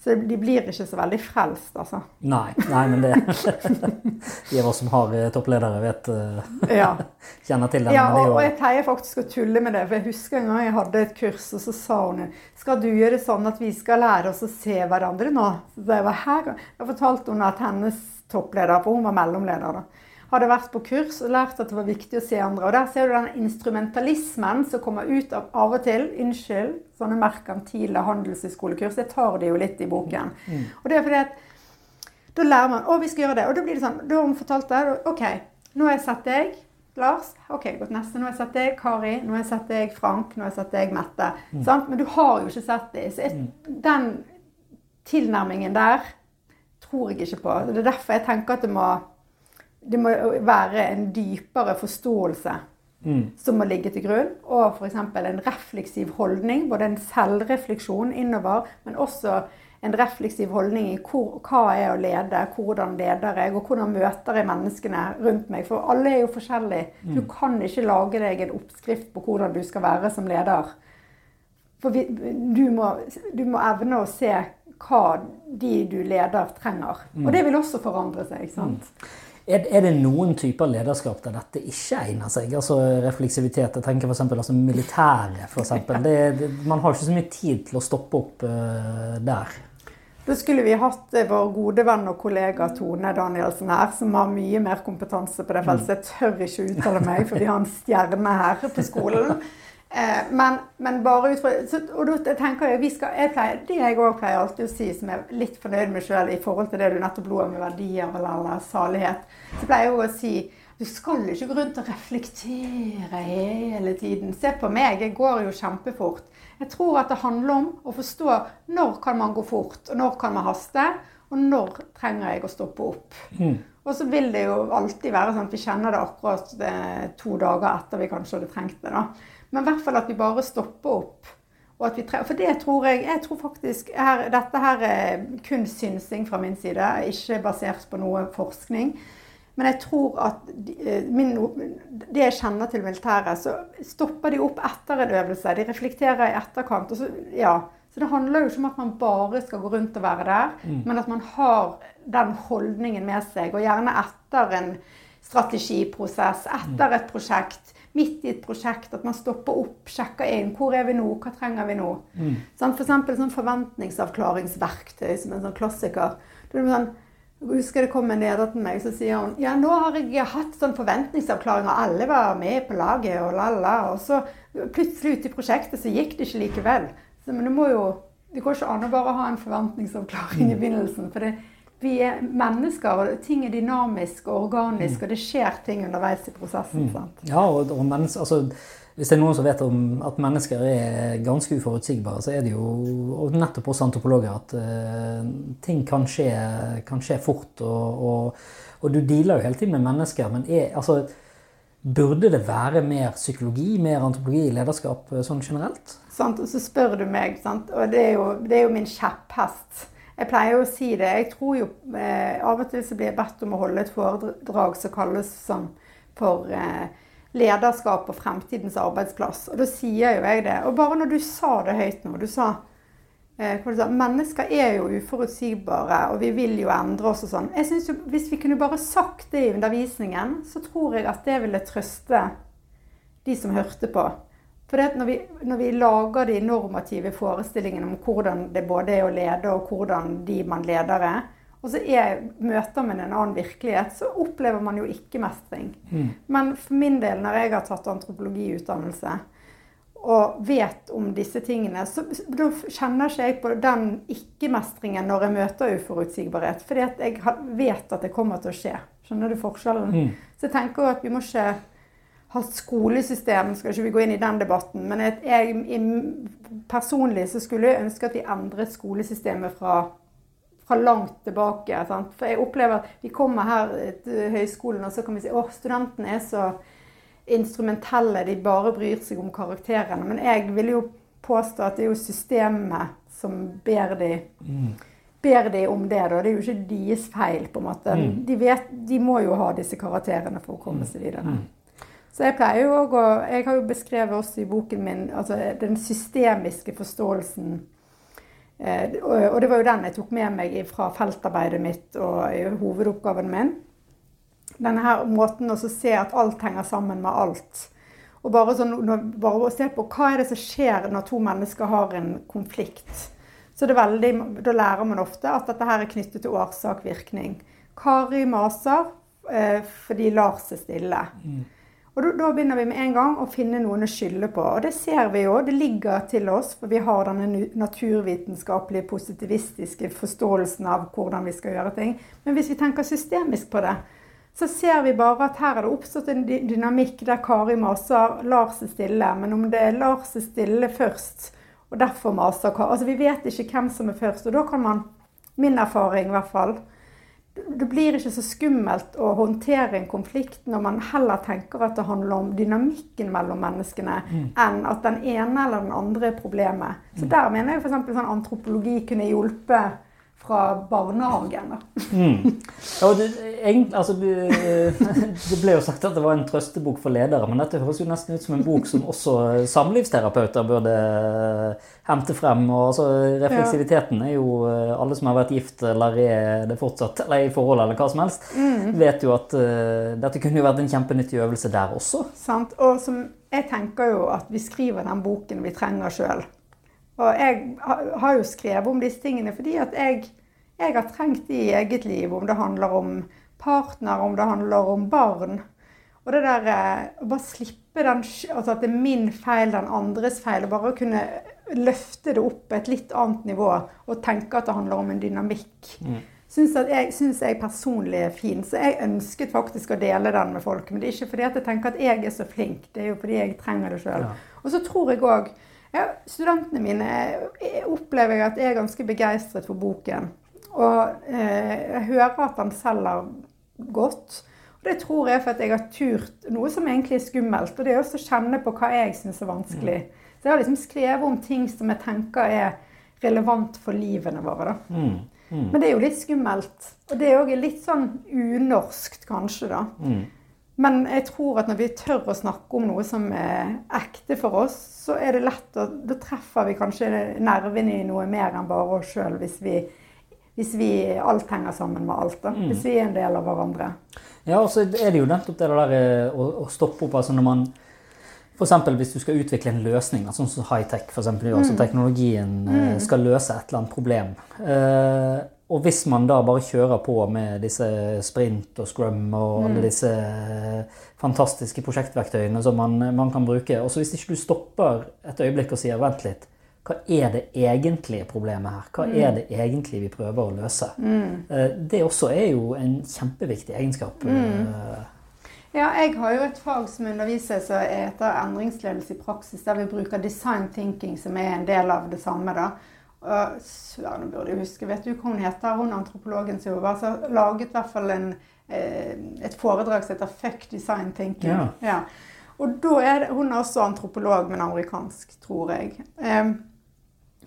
Så de blir ikke så veldig frelst, altså. Nei, nei, men det De av oss som har eh, toppledere, vet eh, Ja. kjenner til den. Ja, men det er og, og jeg pleier faktisk å tulle med det. For jeg husker en gang jeg hadde et kurs, og så sa hun skal du gjøre sånn at vi skal lære oss å se hverandre nå? Så jeg var her. Jeg fortalte hun at hennes toppleder, for hun var mellomleder, da, hadde vært på kurs og lært at det var viktig å se andre. Og der ser du den instrumentalismen som kommer ut av av og til. Unnskyld, sånne merkantile handelshøyskolekurs. Jeg tar det jo litt i boken. Og det er fordi at da lærer man å vi skal gjøre det. Og da blir det sånn, da har hun fortalt det. OK, nå har jeg sett deg. Lars. OK, godt neste. Nå har jeg sett deg. Kari. Nå har jeg sett deg. Frank. Nå har jeg sett deg. Mette. Sant? Men du har jo ikke sett dem. Så jeg, den tilnærmingen der tror jeg ikke på. Det er derfor jeg tenker at det må, det må være en dypere forståelse som må ligge til grunn. Og f.eks. en refleksiv holdning. Både en selvrefleksjon innover, men også en refleksiv holdning i hvor, hva er å lede, hvordan leder jeg, og hvordan møter jeg menneskene rundt meg. For alle er jo forskjellige. Du kan ikke lage deg en oppskrift på hvordan du skal være som leder. For vi, du, må, du må evne å se hva de du leder, trenger. Og det vil også forandre seg. sant? Er, er det noen typer lederskap der dette ikke egner seg? Altså refleksivitet. Jeg tenker f.eks. Altså militæret. For eksempel. det, det, man har ikke så mye tid til å stoppe opp uh, der. Da skulle vi hatt eh, vår gode venn og kollega Tone Danielsen her, som har mye mer kompetanse på det feltet. Jeg tør ikke uttale meg, for vi har en stjerne her på skolen. Eh, men, men bare ut fra Og da tenker jeg, vi skal, jeg pleier, Det jeg òg pleier alltid å si, som jeg er litt fornøyd med sjøl i forhold til det du nettopp lo av med verdier eller, salighet, så pleier jeg òg å si du skal ikke gå rundt og reflektere hele tiden. Se på meg, jeg går jo kjempefort. Jeg tror at det handler om å forstå når kan man gå fort, og når kan man haste, og når trenger jeg å stoppe opp. Og så vil det jo alltid være sånn at vi kjenner det akkurat eh, to dager etter vi kanskje hadde trengt det. da. Men i hvert fall at vi bare stopper opp. For det tror jeg Jeg tror faktisk her, Dette her er kun synsing fra min side, ikke basert på noe forskning. Men jeg tror at min, det jeg kjenner til militæret, så stopper de opp etter en øvelse. De reflekterer i etterkant. Så, ja. så det handler jo ikke om at man bare skal gå rundt og være der, men at man har den holdningen med seg. Og gjerne etter en strategiprosess, etter et prosjekt, midt i et prosjekt, at man stopper opp, sjekker inn. Hvor er vi nå? Hva trenger vi nå? Sånn, for eksempel sånn forventningsavklaringsverktøy som en sånn klassiker. Er sånn, jeg husker det kom en leder til meg, så sier hun ja, nå har jeg hatt sånn forventningsavklaring, og alle var med på laget, og la-la. Og så plutselig ute i prosjektet så gikk det ikke likevel. Så, men det må jo Det går ikke an å bare ha en forventningsavklaring i begynnelsen. For det, vi er mennesker, og ting er dynamisk og organisk, og det skjer ting underveis i prosessen. sant? Ja, og, og mens, altså, hvis det er noen som vet om at mennesker er ganske uforutsigbare, så er det jo nettopp hos antropologer at uh, ting kan skje, kan skje fort. Og, og, og, du dealer jo hele tiden med mennesker, men er, altså, burde det være mer psykologi, mer antropologi i lederskap sånn generelt? Sant, og så spør du meg, sant? og det er, jo, det er jo min kjepphest. Jeg pleier å si det. Jeg tror jo eh, Av og til så blir jeg bedt om å holde et foredrag som kalles sånn for eh, lederskap og fremtidens arbeidsplass. Og da sier jo jeg det. Og bare når du sa det høyt nå Du sa eh, Mennesker er jo uforutsigbare, og vi vil jo endre oss og sånn. Jeg synes jo, Hvis vi kunne bare sagt det i undervisningen, så tror jeg at det ville trøste de som hørte på. For når vi, når, vi, lager de normative forestillingene om hvordan det både er å lede, og hvordan de man leder er, og så er, møter man en annen virkelighet, så opplever man jo ikke-mestring. Mm. Men for min del, når jeg har tatt antropologiutdannelse og vet om disse tingene, så da kjenner ikke jeg på den ikke-mestringen når jeg møter uforutsigbarhet. Fordi jeg vet at det kommer til å skje. Skjønner du forskjellen? Mm. Så jeg tenker at vi må ikke ha skolesystem, skal ikke vi gå inn i den debatten. Men jeg, jeg, personlig så skulle jeg ønske at vi endret skolesystemet fra, fra langt tilbake. Sant? For jeg opplever at vi kommer her til høyskolen, og så kan vi si at studentene er så instrumentelle, de bare bryr seg om karakterene. Men jeg vil jo påstå at det er jo systemet som ber de, mm. ber de om det. Da. Det er jo ikke deres feil, på en måte. Mm. De, vet, de, må jo ha disse karakterene for å komme seg videre. Så jeg pleier jo å Jeg har jo beskrevet også i boken min altså den systemiske forståelsen. Eh, og det var jo den jeg tok med meg fra feltarbeidet mitt og hovedoppgaven min. Denne her måten å se at alt henger sammen med alt. Og bare, sånn, bare å se på hva er det som skjer når to mennesker har en konflikt. Så veldig, Da lærer man ofte at dette her er knyttet til årsak-virkning. Kari maser eh, fordi Lars er stille. Mm. Og da, da, begynner vi med en gang å finne noen å skylde på. Og det ser vi jo. Det ligger til oss, for vi har denne naturvitenskapelige, positivistiske forståelsen av hvordan vi skal gjøre ting. Men hvis vi tenker systemisk på det, så ser vi bare at her er det oppstått en dynamikk der Kari maser Lars er stille. Men om det Lars er stille først, og derfor maser Kari Altså vi vet ikke hvem som er først. Og da kan man, min erfaring i hvert fall, det blir ikke så skummelt å håndtere en konflikt når man heller tenker at det handler om dynamikken mellom menneskene, mm. enn at den ene eller den andre er problemet. Så mm. der mener jeg f.eks. sånn antropologi kunne hjulpet fra barnehagen. mm. ja, det, egentlig, altså, det, ble jo sagt at det var en trøstebok for ledere, men dette høres jo nesten ut som en bok som også samlivsterapeuter burde hente frem. og altså, Refleksiviteten er jo eh, Alle som har vært gift eller er det fortsatt, eller i forhold eller hva som helst, mm. vet jo at uh, dette kunne jo vært en kjempenyttig øvelse der også. Sant, og som, jeg tenker jo at vi skriver den boken vi trenger sjøl. Og jeg har jo skrevet om disse tingene fordi at jeg, jeg har trengt det i eget liv. Om det handler om partner, om det handler om barn. Og det der eh, å bare slippe den Altså at det er min feil, den andres feil. Og bare kunne løfte det opp på et litt annet nivå og tenke at det handler om en dynamikk. Mm. Syns, jeg, synes jeg personlig er fin. Så jeg ønsket faktisk å dele den med folk. Men det er ikke fordi at jeg tenker at jeg er så flink, det er jo fordi jeg trenger det sjøl. Ja. Og så tror jeg òg ja, studentene mine opplever jeg at jeg er ganske begeistret for boken. Og eh, jeg hører at han selger godt. Og det tror jeg for at jeg har turt noe som egentlig er skummelt. Og det er også å kjenne på hva jeg syns er vanskelig. Mm. Så jeg har liksom skrevet om ting som jeg tenker er relevant for livene våre. da. Mm. Mm. Men det er jo litt skummelt. Og det er òg litt sånn unorskt, kanskje, da. Men jeg tror at når vi tør å snakke om noe som er ekte for oss, så er det lett å Da treffer vi kanskje nervene i noe mer enn bare oss sjøl, hvis, hvis, vi alt henger sammen med alt. da, mm. Hvis vi er en del av hverandre. Ja, og så er det jo nettopp det der eh, å, å stoppe opp. altså når man F.eks. hvis du skal utvikle en løsning, sånn som high-tech, for eksempel, altså mm. teknologien eh, mm. skal løse et eller annet problem. Og hvis man da bare kjører på med disse sprint og scrum og alle mm. disse fantastiske prosjektverktøyene som man, man kan bruke, og så hvis ikke du stopper et øyeblikk og sier 'vent litt', hva er det egentlige problemet her? Hva er mm. det egentlig vi prøver å løse? Mm. Eh, det også er jo en kjempeviktig egenskap. Mm. Eh. Ja, jeg har jo et fag som underviser som heter endringsledelse i praksis, der vi bruker design thinking, som er en del av det samme. da. Og Søren burde jeg huske, vet du hva hun heter? Hun antropologen som var så laget i hvert fall en, eh, et foredrag som heter 'Fuck design thinking'. Ja. Ja. Og da er det, Hun er også antropolog, men amerikansk, tror jeg. Um,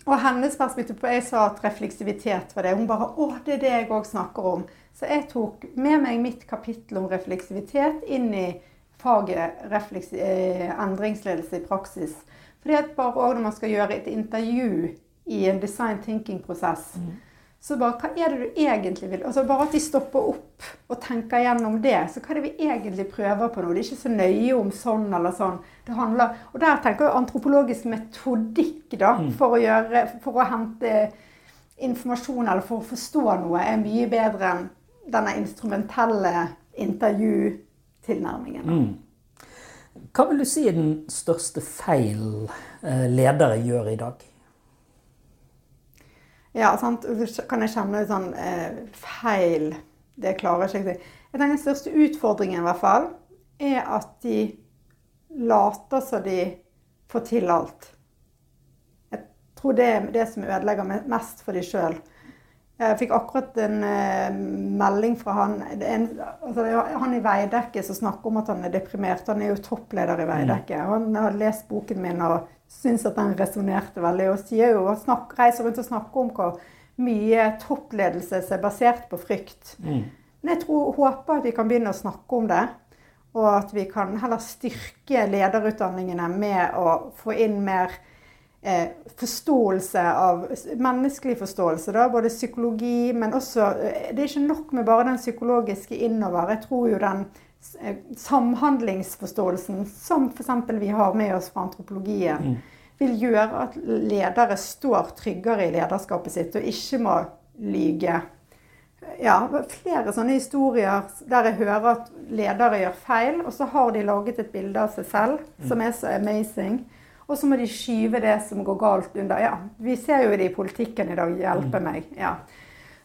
og hennes perspektiv på Jeg sa at refleksivitet var det. Hun bare Å, det er det jeg òg snakker om. Så jeg tok med meg mitt kapittel om refleksivitet inn i faget refleks, eh, endringsledelse i praksis. Fordi at bare også når man skal gjøre et intervju i en design thinking-prosess, så bare hva er det du egentlig vil altså Bare at de stopper opp og tenker gjennom det. Så hva er det vi egentlig prøver på nå? Det er ikke så nøye om sånn eller sånn. Det handler, og der tenker jeg antropologisk metodikk da, for, å gjøre, for å hente informasjon eller for å forstå noe, er mye bedre enn denne instrumentelle intervjutilnærmingen. Mm. Hva vil du si er den største feil eh, ledere gjør i dag? Ja, sant? Så kan jeg kjenne sånn eh, feil Det klarer jeg ikke. Jeg tenker Den største utfordringen i hvert fall, er at de later som de får til alt. Jeg tror det er det som ødelegger mest for de sjøl. Jeg fikk akkurat en eh, melding fra han det en, altså, Han i Veidekke som snakker om at han er deprimert. Han er jo toppleder i Veidekke. Han har lest boken min og syns at den resonnerte veldig. Og sier jo, og snakk, reiser rundt og snakker om hvor mye toppledelse som er basert på frykt. Men jeg tror, håper at vi kan begynne å snakke om det. Og at vi kan heller styrke lederutdanningene med å få inn mer eh, forståelse av Menneskelig forståelse, da. Både psykologi, men også eh, Det er ikke nok med bare den psykologiske innover. Jeg tror jo den samhandlingsforståelsen som f.eks. vi har med oss fra antropologien, vil gjøre at ledere står tryggere i lederskapet sitt og ikke må lyge. Ja, flere sånne historier der jeg hører at ledere gjør feil, og så har de laget et bilde av seg selv som er så amazing. Og så må de skyve det som går galt under. Ja, vi ser jo det i politikken i dag. Hjelpe meg. Ja.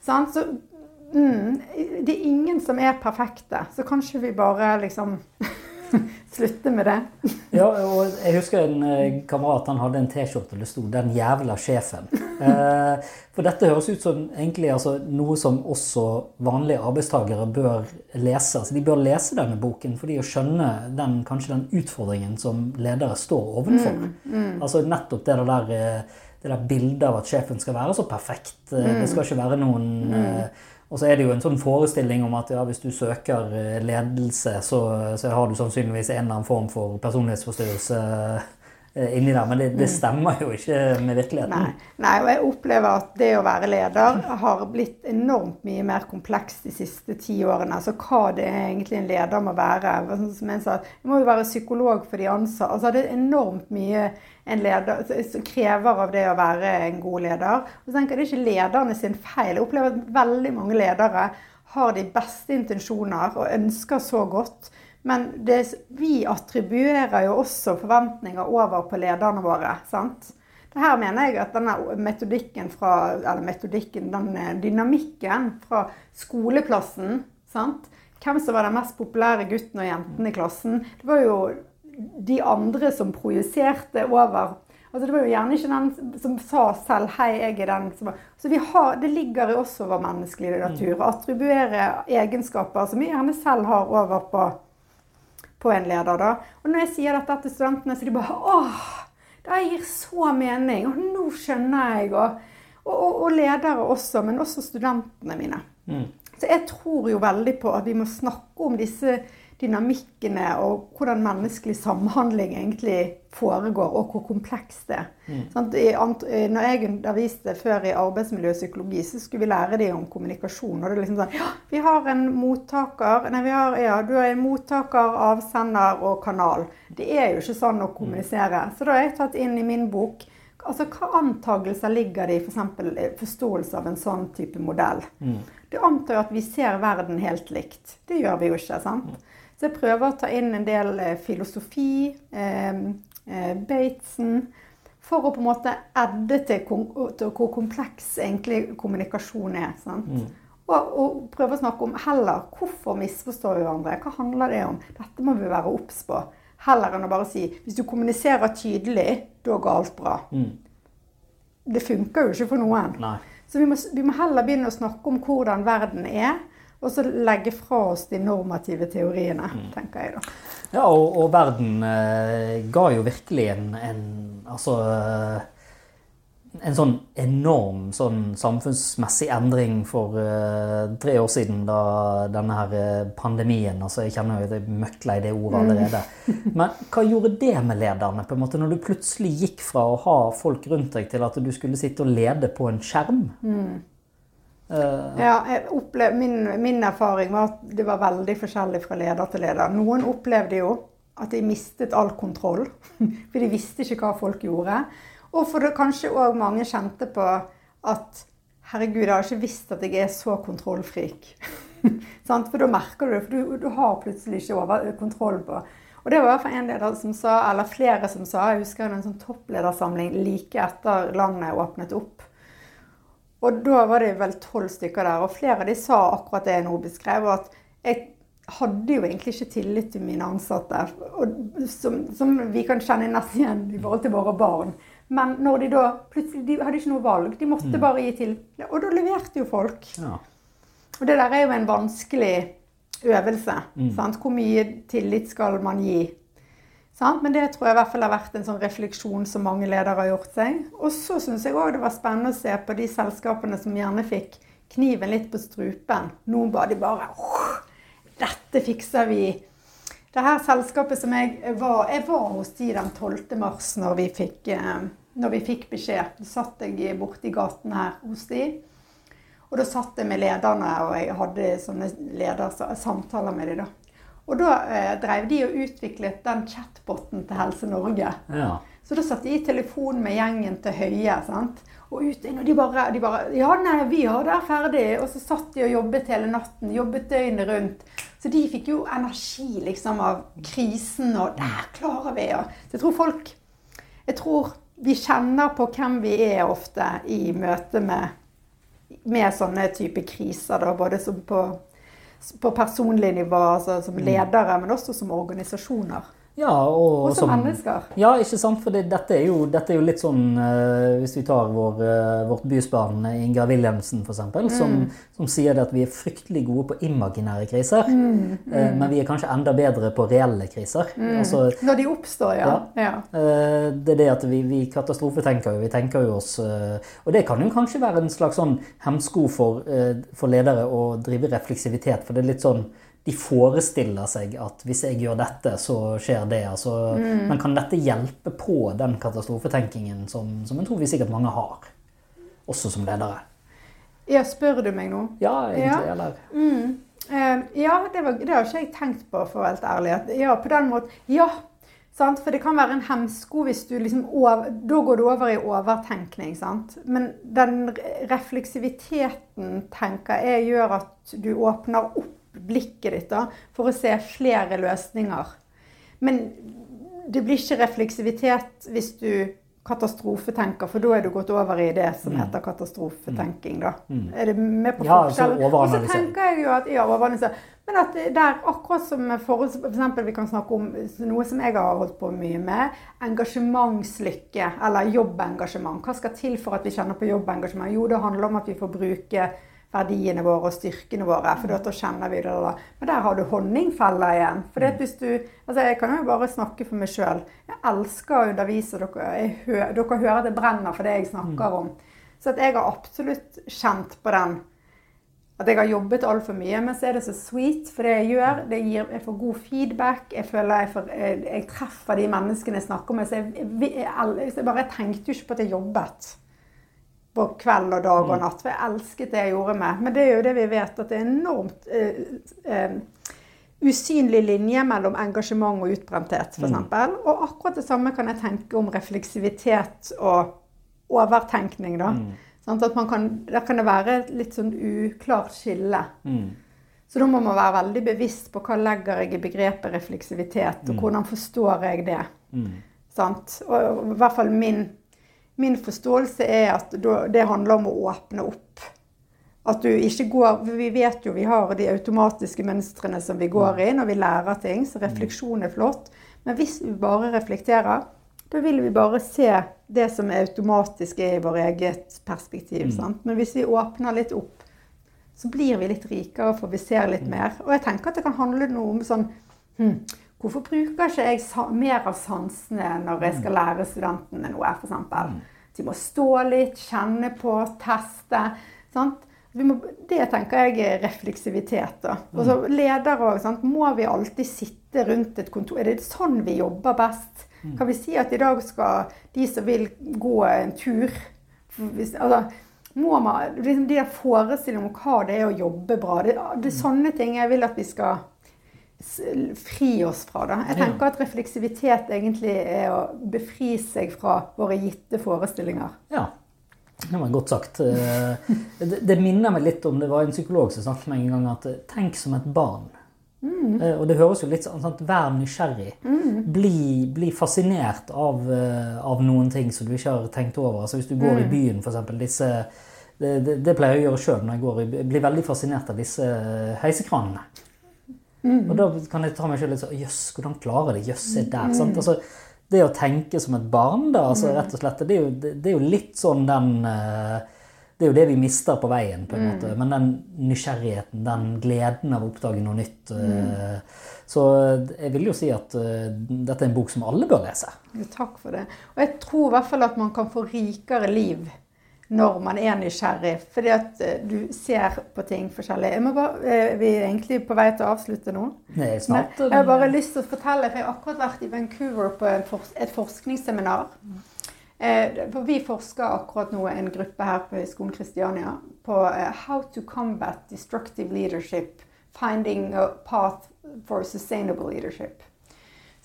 Så mm, det er ingen som er perfekte. Så kanskje vi bare liksom slutter med det. Ja, og jeg husker en eh, kamerat han hadde en T-skjorte det sto 'Den jævla sjefen'. Eh, for dette høres ut som egentlig altså, noe som også vanlige arbeidstagere bør lese. Altså, de bør lese denne boken for de å skjønne den, kanskje den utfordringen som ledere står overfor. Altså nettopp det der, eh, det der bildet av at sjefen skal være så perfekt. Mm. Det skal ikke være noen eh, og så er det jo en sånn forestilling om at ja, hvis du søker eh, ledelse, så, så har du sannsynligvis en eller annen form for personlighetsforstyrrelse inni der. Men det, det stemmer jo ikke med virkeligheten. Nei. Nei, og jeg opplever at det å være leder har blitt enormt mye mer komplekst de siste ti årene. Altså hva det egentlig en leder må være. Sånn Som en sa, jeg må jo være psykolog for de ansatte. Altså det er enormt mye en leder krever av det å være en god leder. Og så tenker jeg Det er ikke lederne sin feil. Jeg opplever at veldig mange ledere har de beste intensjoner og ønsker så godt. Men det, vi attribuerer jo også forventninger over på lederne våre. sant? Det her mener jeg at denne metodikken fra, eller metodikken, den dynamikken fra skoleplassen sant? Hvem som var den mest populære gutten og jenten i klassen? Det var jo de andre som projiserte over Altså Det var jo gjerne ikke den som sa selv 'hei, jeg er den som var Så vi har, det ligger i oss over menneskelig natur å attribuere egenskaper som vi gjerne selv har, over på, på en leder. da. Og når jeg sier dette til studentene, så de bare åh, det gir så mening. Og nå skjønner jeg. Og, og, og, og ledere også, men også studentene mine. Så jeg tror jo veldig på at vi må snakke om disse dynamikkene og hvordan menneskelig samhandling egentlig foregår, og hvor komplekst det er. I eh, Når jeg underviste før i arbeidsmiljøpsykologi, så skulle vi lære dem om kommunikasjon. Og det er liksom sånn Ja, vi har en mottaker Nei, vi har, ja, du er en mottaker, avsender og kanal. Det er jo ikke sånn å kommunisere. Så da har jeg tatt inn i min bok Altså, Hva antagelser ligger det i f.eks. For forståelse av en sånn type modell? Det antar jo at vi ser verden helt likt. Det gjør vi jo ikke. sant? Så jeg prøver å ta inn en del eh, filosofi, eh, eh, Batesen, for å på en måte edde til, hvor kompleks egentlig kommunikasjon er. sant? Og, og prøve å snakke om heller hvorfor misforstår vi hverandre. Hva handler det om? Dette må vi være obs på. Heller enn å bare si hvis du kommuniserer tydelig, da går alt bra. Mm. Det funker jo ikke for noen. Nei. Så vi må, vi må heller begynne å snakke om hvordan verden er, og så legge fra oss de normative teoriene, tenker jeg da. Ja, og, og verden eh, ga jo virkelig en, en Altså eh, en sånn enorm sånn samfunnsmessig endring for eh, tre år siden, da denne her eh, pandemien altså Jeg kjenner jo at jeg er i det ordet allerede. Men hva gjorde det med lederne, på en måte, når du plutselig gikk fra å ha folk rundt deg, til at du skulle sitte og lede på en skjerm? Eh, Ja, jeg opplev, min, min erfaring var at det var veldig forskjellig fra leder til leder. Noen opplevde jo at de mistet all kontroll, for de visste ikke hva folk gjorde. Og for det kanskje òg mange kjente på at herregud, jeg har ikke visst at jeg er så kontrollfrik. For da merker du det, for du, du har plutselig ikke over, kontroll på Og det var en leder som sa, eller flere som sa, jeg husker en sånn toppledersamling like etter landet åpnet opp. Og da var det vel tolv stykker der, og flere av de sa akkurat det jeg nå beskrev. At jeg hadde jo egentlig ikke tillit til mine ansatte, som, som vi kan kjenne nesten igjen i forhold til våre barn. Men når de da plutselig De hadde ikke noe valg, de måtte bare gi til. Og da leverte jo folk. ja. Og det der er jo en vanskelig øvelse. Sant? Hvor mye tillit skal man gi? Sant? Men det tror jeg i hvert fall har vært en sånn refleksjon som mange ledere har gjort seg. Og så syns jeg òg det var spennende å se på de selskapene som gjerne fikk kniven litt på strupen. Nå var de bare Dette fikser vi. Det her selskapet som jeg var Jeg var hos de den 12. mars når vi fikk, eh, når vi fikk beskjed. Da satt jeg borti gaten her hos de. Og da satt jeg med lederne, og jeg hadde sånne ledersamtaler med dem. da. Og da eh, drev de og utviklet den chatboten til Helse Norge. ja. Så da satt de i telefon med gjengen til Høie. sant? Og ut inn, og de bare, de bare Ja, nei, vi har det ferdig. Og så satt de og jobbet hele natten. Jobbet døgnet rundt. Så de fikk jo energi liksom av krisen, og der klarer vi. Og, så jeg tror folk Jeg tror vi kjenner på hvem vi er ofte i møte med, med sånne type kriser. Da, både som på, på personlig nivå, altså som ledere, men også som organisasjoner. Ja og, Og som mennesker. Ja, ikke sant? For det, dette, er jo, dette er jo litt sånn uh, Hvis vi tar vår, uh, vårt bysbarn Ingar Inga Wilhelmsen f.eks., mm. som, som sier at vi er fryktelig gode på imaginære kriser, eh, men vi er kanskje enda bedre på reelle kriser. Altså, Når de oppstår, ja. ja. Uh, Det er det at vi, vi katastrofetenker jo. Vi tenker jo oss Og det kan jo kanskje være en slags sånn hemsko for, for ledere å drive refleksivitet. For det er litt sånn De forestiller seg at hvis jeg gjør dette, så skjer det. Altså, Men kan dette hjelpe på den katastrofetenkingen som, som jeg tror vi sikkert mange har? Også som ledere. Ja, spør du meg nå? Ja, egentlig. Ja. Eller Mm. Uh, ja, det, var, det har ikke jeg tenkt på, for å være helt ærlig. At, ja, på den måten. Ja, sant? for det kan være en hemsko hvis du liksom over, Da går du over i overtenkning, sant. Men den refleksiviteten, tenker jeg, gjør at du åpner opp blikket ditt da, for å se flere løsninger. Men det blir ikke refleksivitet hvis du katastrofetenker, for da er du gått over i det som heter katastrofetenking. da. Er det med på forskjellen? Ja, altså? Og så tenker jeg jo at, ja, overanalysere. Men at det er akkurat som for, for eksempel vi kan snakke om noe som jeg har holdt på mye med, engasjementslykke, eller jobbengasjement. Hva skal til for at vi kjenner på jobbengasjement? Jo, det handler om at vi får bruke verdiene våre og styrkene våre. for da kjenner vi det da. Men der har du honningfella igjen. For det at hvis du, altså Jeg kan jo bare snakke for meg sjøl. Jeg elsker å undervise dere. Hø, dere hører at det brenner for det jeg snakker om. Så jeg har absolutt kjent på den. At jeg har jobbet altfor mye, men så er det så sweet. For det jeg gjør, det gir, jeg får god feedback. Jeg føler jeg, får, jeg, jeg treffer de menneskene jeg snakker med. Så jeg, jeg, jeg, jeg bare tenkte jo ikke på at jeg jobbet kveld og dag og natt. For jeg elsket det jeg gjorde med. Men det er jo det vi vet, at det er enormt eh, eh, usynlig linje mellom engasjement og utbrenthet, f.eks. eksempel. Og akkurat det samme kan jeg tenke om refleksivitet og overtenkning. da. Sånn at man kan, Der kan det være et litt sånn uklart skille. Mm. Så da må man være veldig bevisst på hva legger jeg i begrepet refleksivitet, og hvordan forstår jeg det. Mm. Sant? Og i hvert fall min, min forståelse er at det handler om å åpne opp. At du ikke går Vi vet jo vi har de automatiske mønstrene som vi går i når vi lærer ting, så refleksjon er flott. Men hvis vi bare reflekterer, da vil vi bare se det som er automatisk er i vår eget perspektiv. Mm. Men hvis vi åpner litt opp, så blir vi litt rikere, for vi ser litt mer. Og jeg tenker at det kan handle noe om sånn hm, Hvorfor bruker ikke jeg mer av sansene når jeg skal lære studentene noe, f.eks.? De må stå litt, kjenne på, teste. sant? Må, det tenker jeg er refleksivitet. da. Og så Ledere òg. Må vi alltid sitte rundt et kontor? Er det sånn vi jobber best? Mm. Kan vi si at i dag skal de som vil gå en tur altså, må man, liksom De forestillingene om hva det er å jobbe bra, det, det er sånne ting jeg vil at vi skal fri oss fra. det. Jeg tenker at refleksivitet egentlig er å befri seg fra våre gitte forestillinger. Ja, det var godt sagt. Eh, det, det minner meg litt om det var en psykolog som snakket med meg en gang at eh, tenk som et barn. Mm. Eh, og det høres jo litt sånn sant, Vær nysgjerrig. Mm. Bli, bli, fascinert av, av, noen ting som du ikke har tenkt over. Altså Hvis du går mm. i byen, f.eks. disse det, det, det, pleier jeg å gjøre sjøl når jeg går i Blir veldig fascinert av disse heisekranene. Mm. Og da kan jeg ta meg selv litt sånn Jøss, hvordan klarer jeg det? Jøss, se der. Sant? Altså, det å tenke som et barn, da, altså, rett og slett, det er jo, det, er jo litt sånn den uh, det er jo det vi mister på veien, på en mm. måte. Men den nysgjerrigheten, den gleden av å oppdage noe nytt mm. Eh, så jeg vil jo si at dette er en bok som alle bør lese. Ja, takk for det. Og jeg tror i hvert fall at man kan få rikere liv når man er nysgjerrig. Fordi at uh, du ser på ting forskjellig. Jeg må Bare, vi er egentlig på vei til å avslutte nå? Nei, snart. Men jeg har bare lyst til å fortelle, for jeg har akkurat vært i Vancouver på et forskningsseminar. Eh, for vi forsker akkurat nå, en gruppe her på Høgskolen Kristiania, på eh, How to combat destructive leadership. Finding a path for sustainable leadership.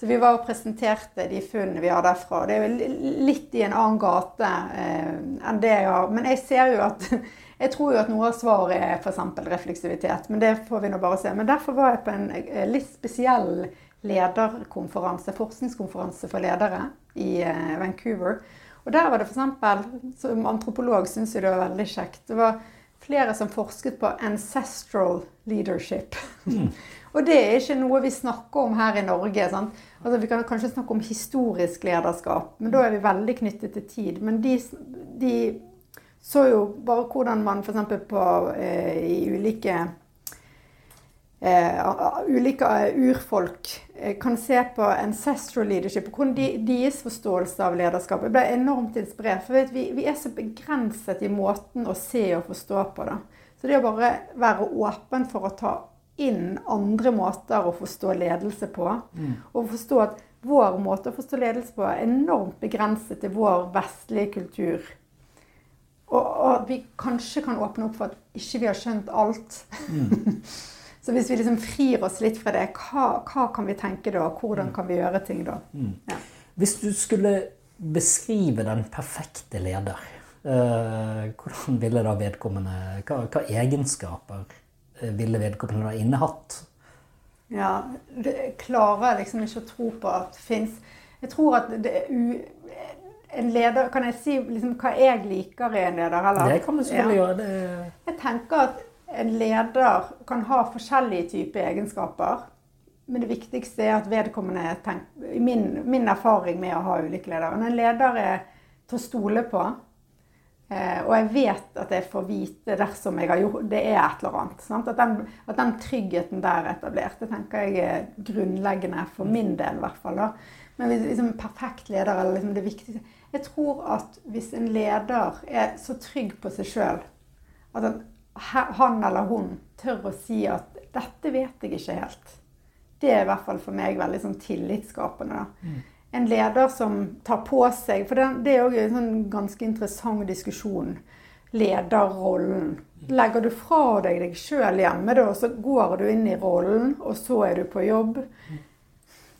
Så vi var og presenterte de funnene vi har derfra. Det er jo litt i en annen gate eh, enn det jeg har. Men jeg ser jo at Jeg tror jo at noe av svaret er f.eks. refleksivitet. Men det får vi nå bare se. Men derfor var jeg på en eh, litt spesiell lederkonferanse, forskningskonferanse for ledere i eh, Vancouver. Og der var det f.eks. som antropolog syns jeg det var veldig kjekt. Det var flere som forsket på ancestral leadership. Mm. og det er ikke noe vi snakker om her i Norge. Altså, vi kan kanskje snakke om historisk lederskap, men da er vi veldig knyttet til tid. Men de, de så jo bare hvordan man f.eks. på eh, i ulike eh, ulike eh, urfolk eh, kan se på ancestral leadership og hvordan de, deres forståelse av lederskap. Jeg ble enormt inspirert. For vi, vi, er så begrenset i måten å se og forstå på. det. Så det å bare være åpen for å ta inn andre måter å forstå ledelse på, mm. og forstå at vår måte å forstå ledelse på er enormt begrenset til vår vestlige kultur. Og, og vi kanskje kan åpne opp for at ikke vi har skjønt alt. Mm. Så hvis vi liksom frir oss litt fra det, hva, hva kan vi tenke da? Hvordan mm. kan vi gjøre ting da? Mm. Ja. Hvis du skulle beskrive den perfekte leder, eh, hvordan ville da vedkommende hva, hva, egenskaper ville vedkommende da innehatt? Ja, det klarer jeg liksom ikke å tro på at fins. Jeg tror at det er u en leder Kan jeg si liksom hva jeg liker i en leder? Eller? Det kan du selvfølgelig ja. gjøre. Det... Jeg tenker at en leder kan ha forskjellige typer egenskaper. Men det viktigste er at vedkommende tenker, min, min erfaring med å ha ulike ledere En leder er til å stole på. Eh, og jeg vet at jeg får vite dersom jeg har gjort det er et eller annet. At den, at, den, tryggheten der er etablert, det tenker jeg er grunnleggende for min del. i hvert fall. Da. Men liksom, perfekt leder er liksom det viktigste Jeg tror at hvis en leder er så trygg på seg sjøl at han han eller hun tør å si at 'dette vet jeg ikke helt'. Det er i hvert fall for meg veldig sånn tillitsskapende. Mm. En leder som tar på seg For det, er òg en sånn ganske interessant diskusjon. Lederrollen. Legger du fra deg deg sjøl hjemme, da, så går du inn i rollen, og så er du på jobb?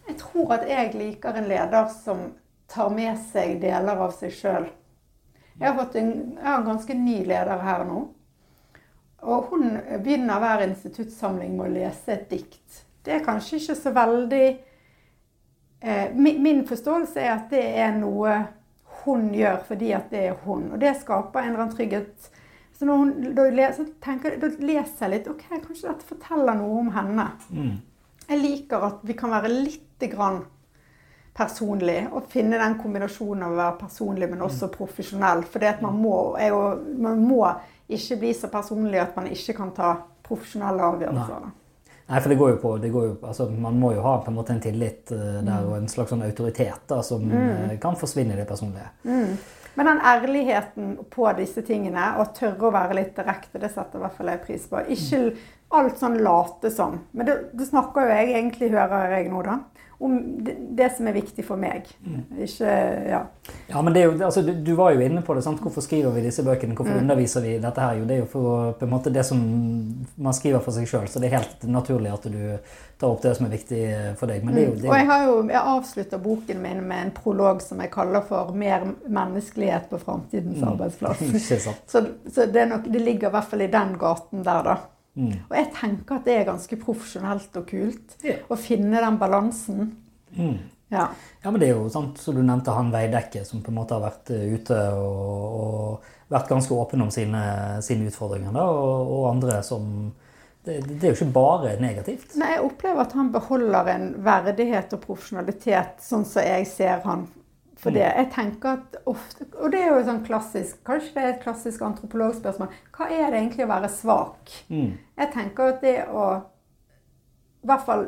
Jeg tror at jeg liker en leder som tar med seg deler av seg sjøl. Jeg, jeg har en ganske ny leder her nå. Og hun begynner hver instituttsamling med å lese et dikt. Det er kanskje ikke så veldig Min forståelse er at det er noe hun gjør fordi at det er hun. Og det skaper en eller annen trygghet. Så når hun, da, leser, tenker, da leser jeg litt Ok, kanskje dette forteller noe om henne. Mm. Jeg liker at vi kan være litt grann personlig. Og finne den kombinasjonen av å være personlig, men også profesjonell. For man må, jo, man må ikke bli så personlig at man ikke kan ta profesjonelle avgjørelser. Nei, for det går jo på, det går jo, altså Man må jo ha på en måte en tillit uh, der og en slags sånn autoritet da, som uh, kan forsvinne i det personlige. Mm. Men den ærligheten på disse tingene, og tørre å være litt direkte, det setter i hvert fall jeg pris på. Ikke alt sånn late som. Men det, det snakker jo jeg egentlig, hører jeg nå, da om det, det, som er viktig for meg. Mm. Ikke Ja. ja men det jo, altså, du, du, var jo inne på det. sant? Hvorfor skriver vi disse bøkene? Hvorfor mm. underviser vi dette her? Jo, det er jo for på en måte det som man skriver for seg sjøl. Så det er helt naturlig at du tar opp det som er viktig for deg. Men det jo, er. Og jeg har jo jeg avslutta boken min med en prolog som jeg kaller for 'Mer menneskelighet på framtidens mm. arbeidsplass'. så, så det, nok, det ligger i hvert fall i den gaten der, da. Mm. Og jeg tenker at det er ganske profesjonelt og kult ja. å finne den balansen. Mm. Ja. ja. men det er jo sant, som du nevnte, han Veidekke som på en måte har vært eh, ute og, og vært ganske åpen om sine, sine utfordringer. Da, og, og, andre som det, det, er jo ikke bare negativt. Nei, jeg opplever at han beholder en verdighet og profesjonalitet, sånn som jeg ser han for det, jeg tenker at ofte, Og det er jo sånn klassisk, kanskje det er et klassisk antropologspørsmål. Hva er det egentlig å være svak? Mm. Jeg tenker at det å i hvert fall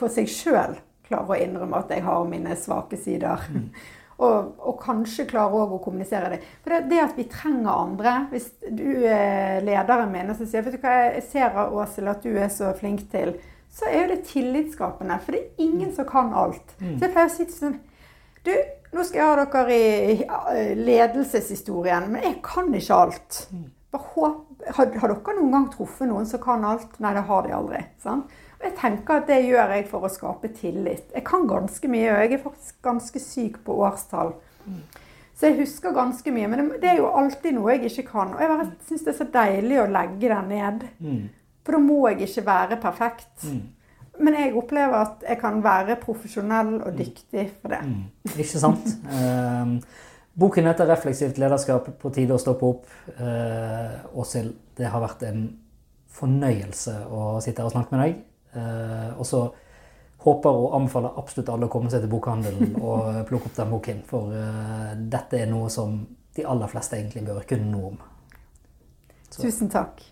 for seg sjøl klare å innrømme at jeg har mine svake sider. Mm. og, og, kanskje klare å kommunisere det. For det, det, at vi trenger andre Hvis du er lederen min og så sier vet du hva, jeg ser Åshild at du er så flink til, så er jo det tillitsskapende. For det er ingen som kan alt. Mm. Så jeg pleier å si sånn du, nå skal jeg ha dere i ledelseshistorien, men jeg kan ikke alt. Har, har, dere noen gang truffet noen som kan alt? Nei, det har de aldri. Sant? Og jeg tenker at det gjør jeg for å skape tillit. Jeg kan ganske mye, og jeg er faktisk ganske syk på årstall. Så jeg husker ganske mye. Men det, er jo alltid noe jeg ikke kan. Og jeg syns det er så deilig å legge det ned. Mm. For da må jeg ikke være perfekt. Mm. Men jeg opplever at jeg kan være profesjonell og dyktig for det. Mm. Ikke sant? eh, boken heter 'Refleksivt lederskap på tide å stoppe opp'. Eh, Åshild, det har vært en fornøyelse å sitte her og snakke med deg. Eh, og så håper og anbefaler absolutt alle å komme seg til bokhandelen og plukke opp den boken. For eh, dette er noe som de aller fleste egentlig bør kunne noe om. Så. Tusen takk.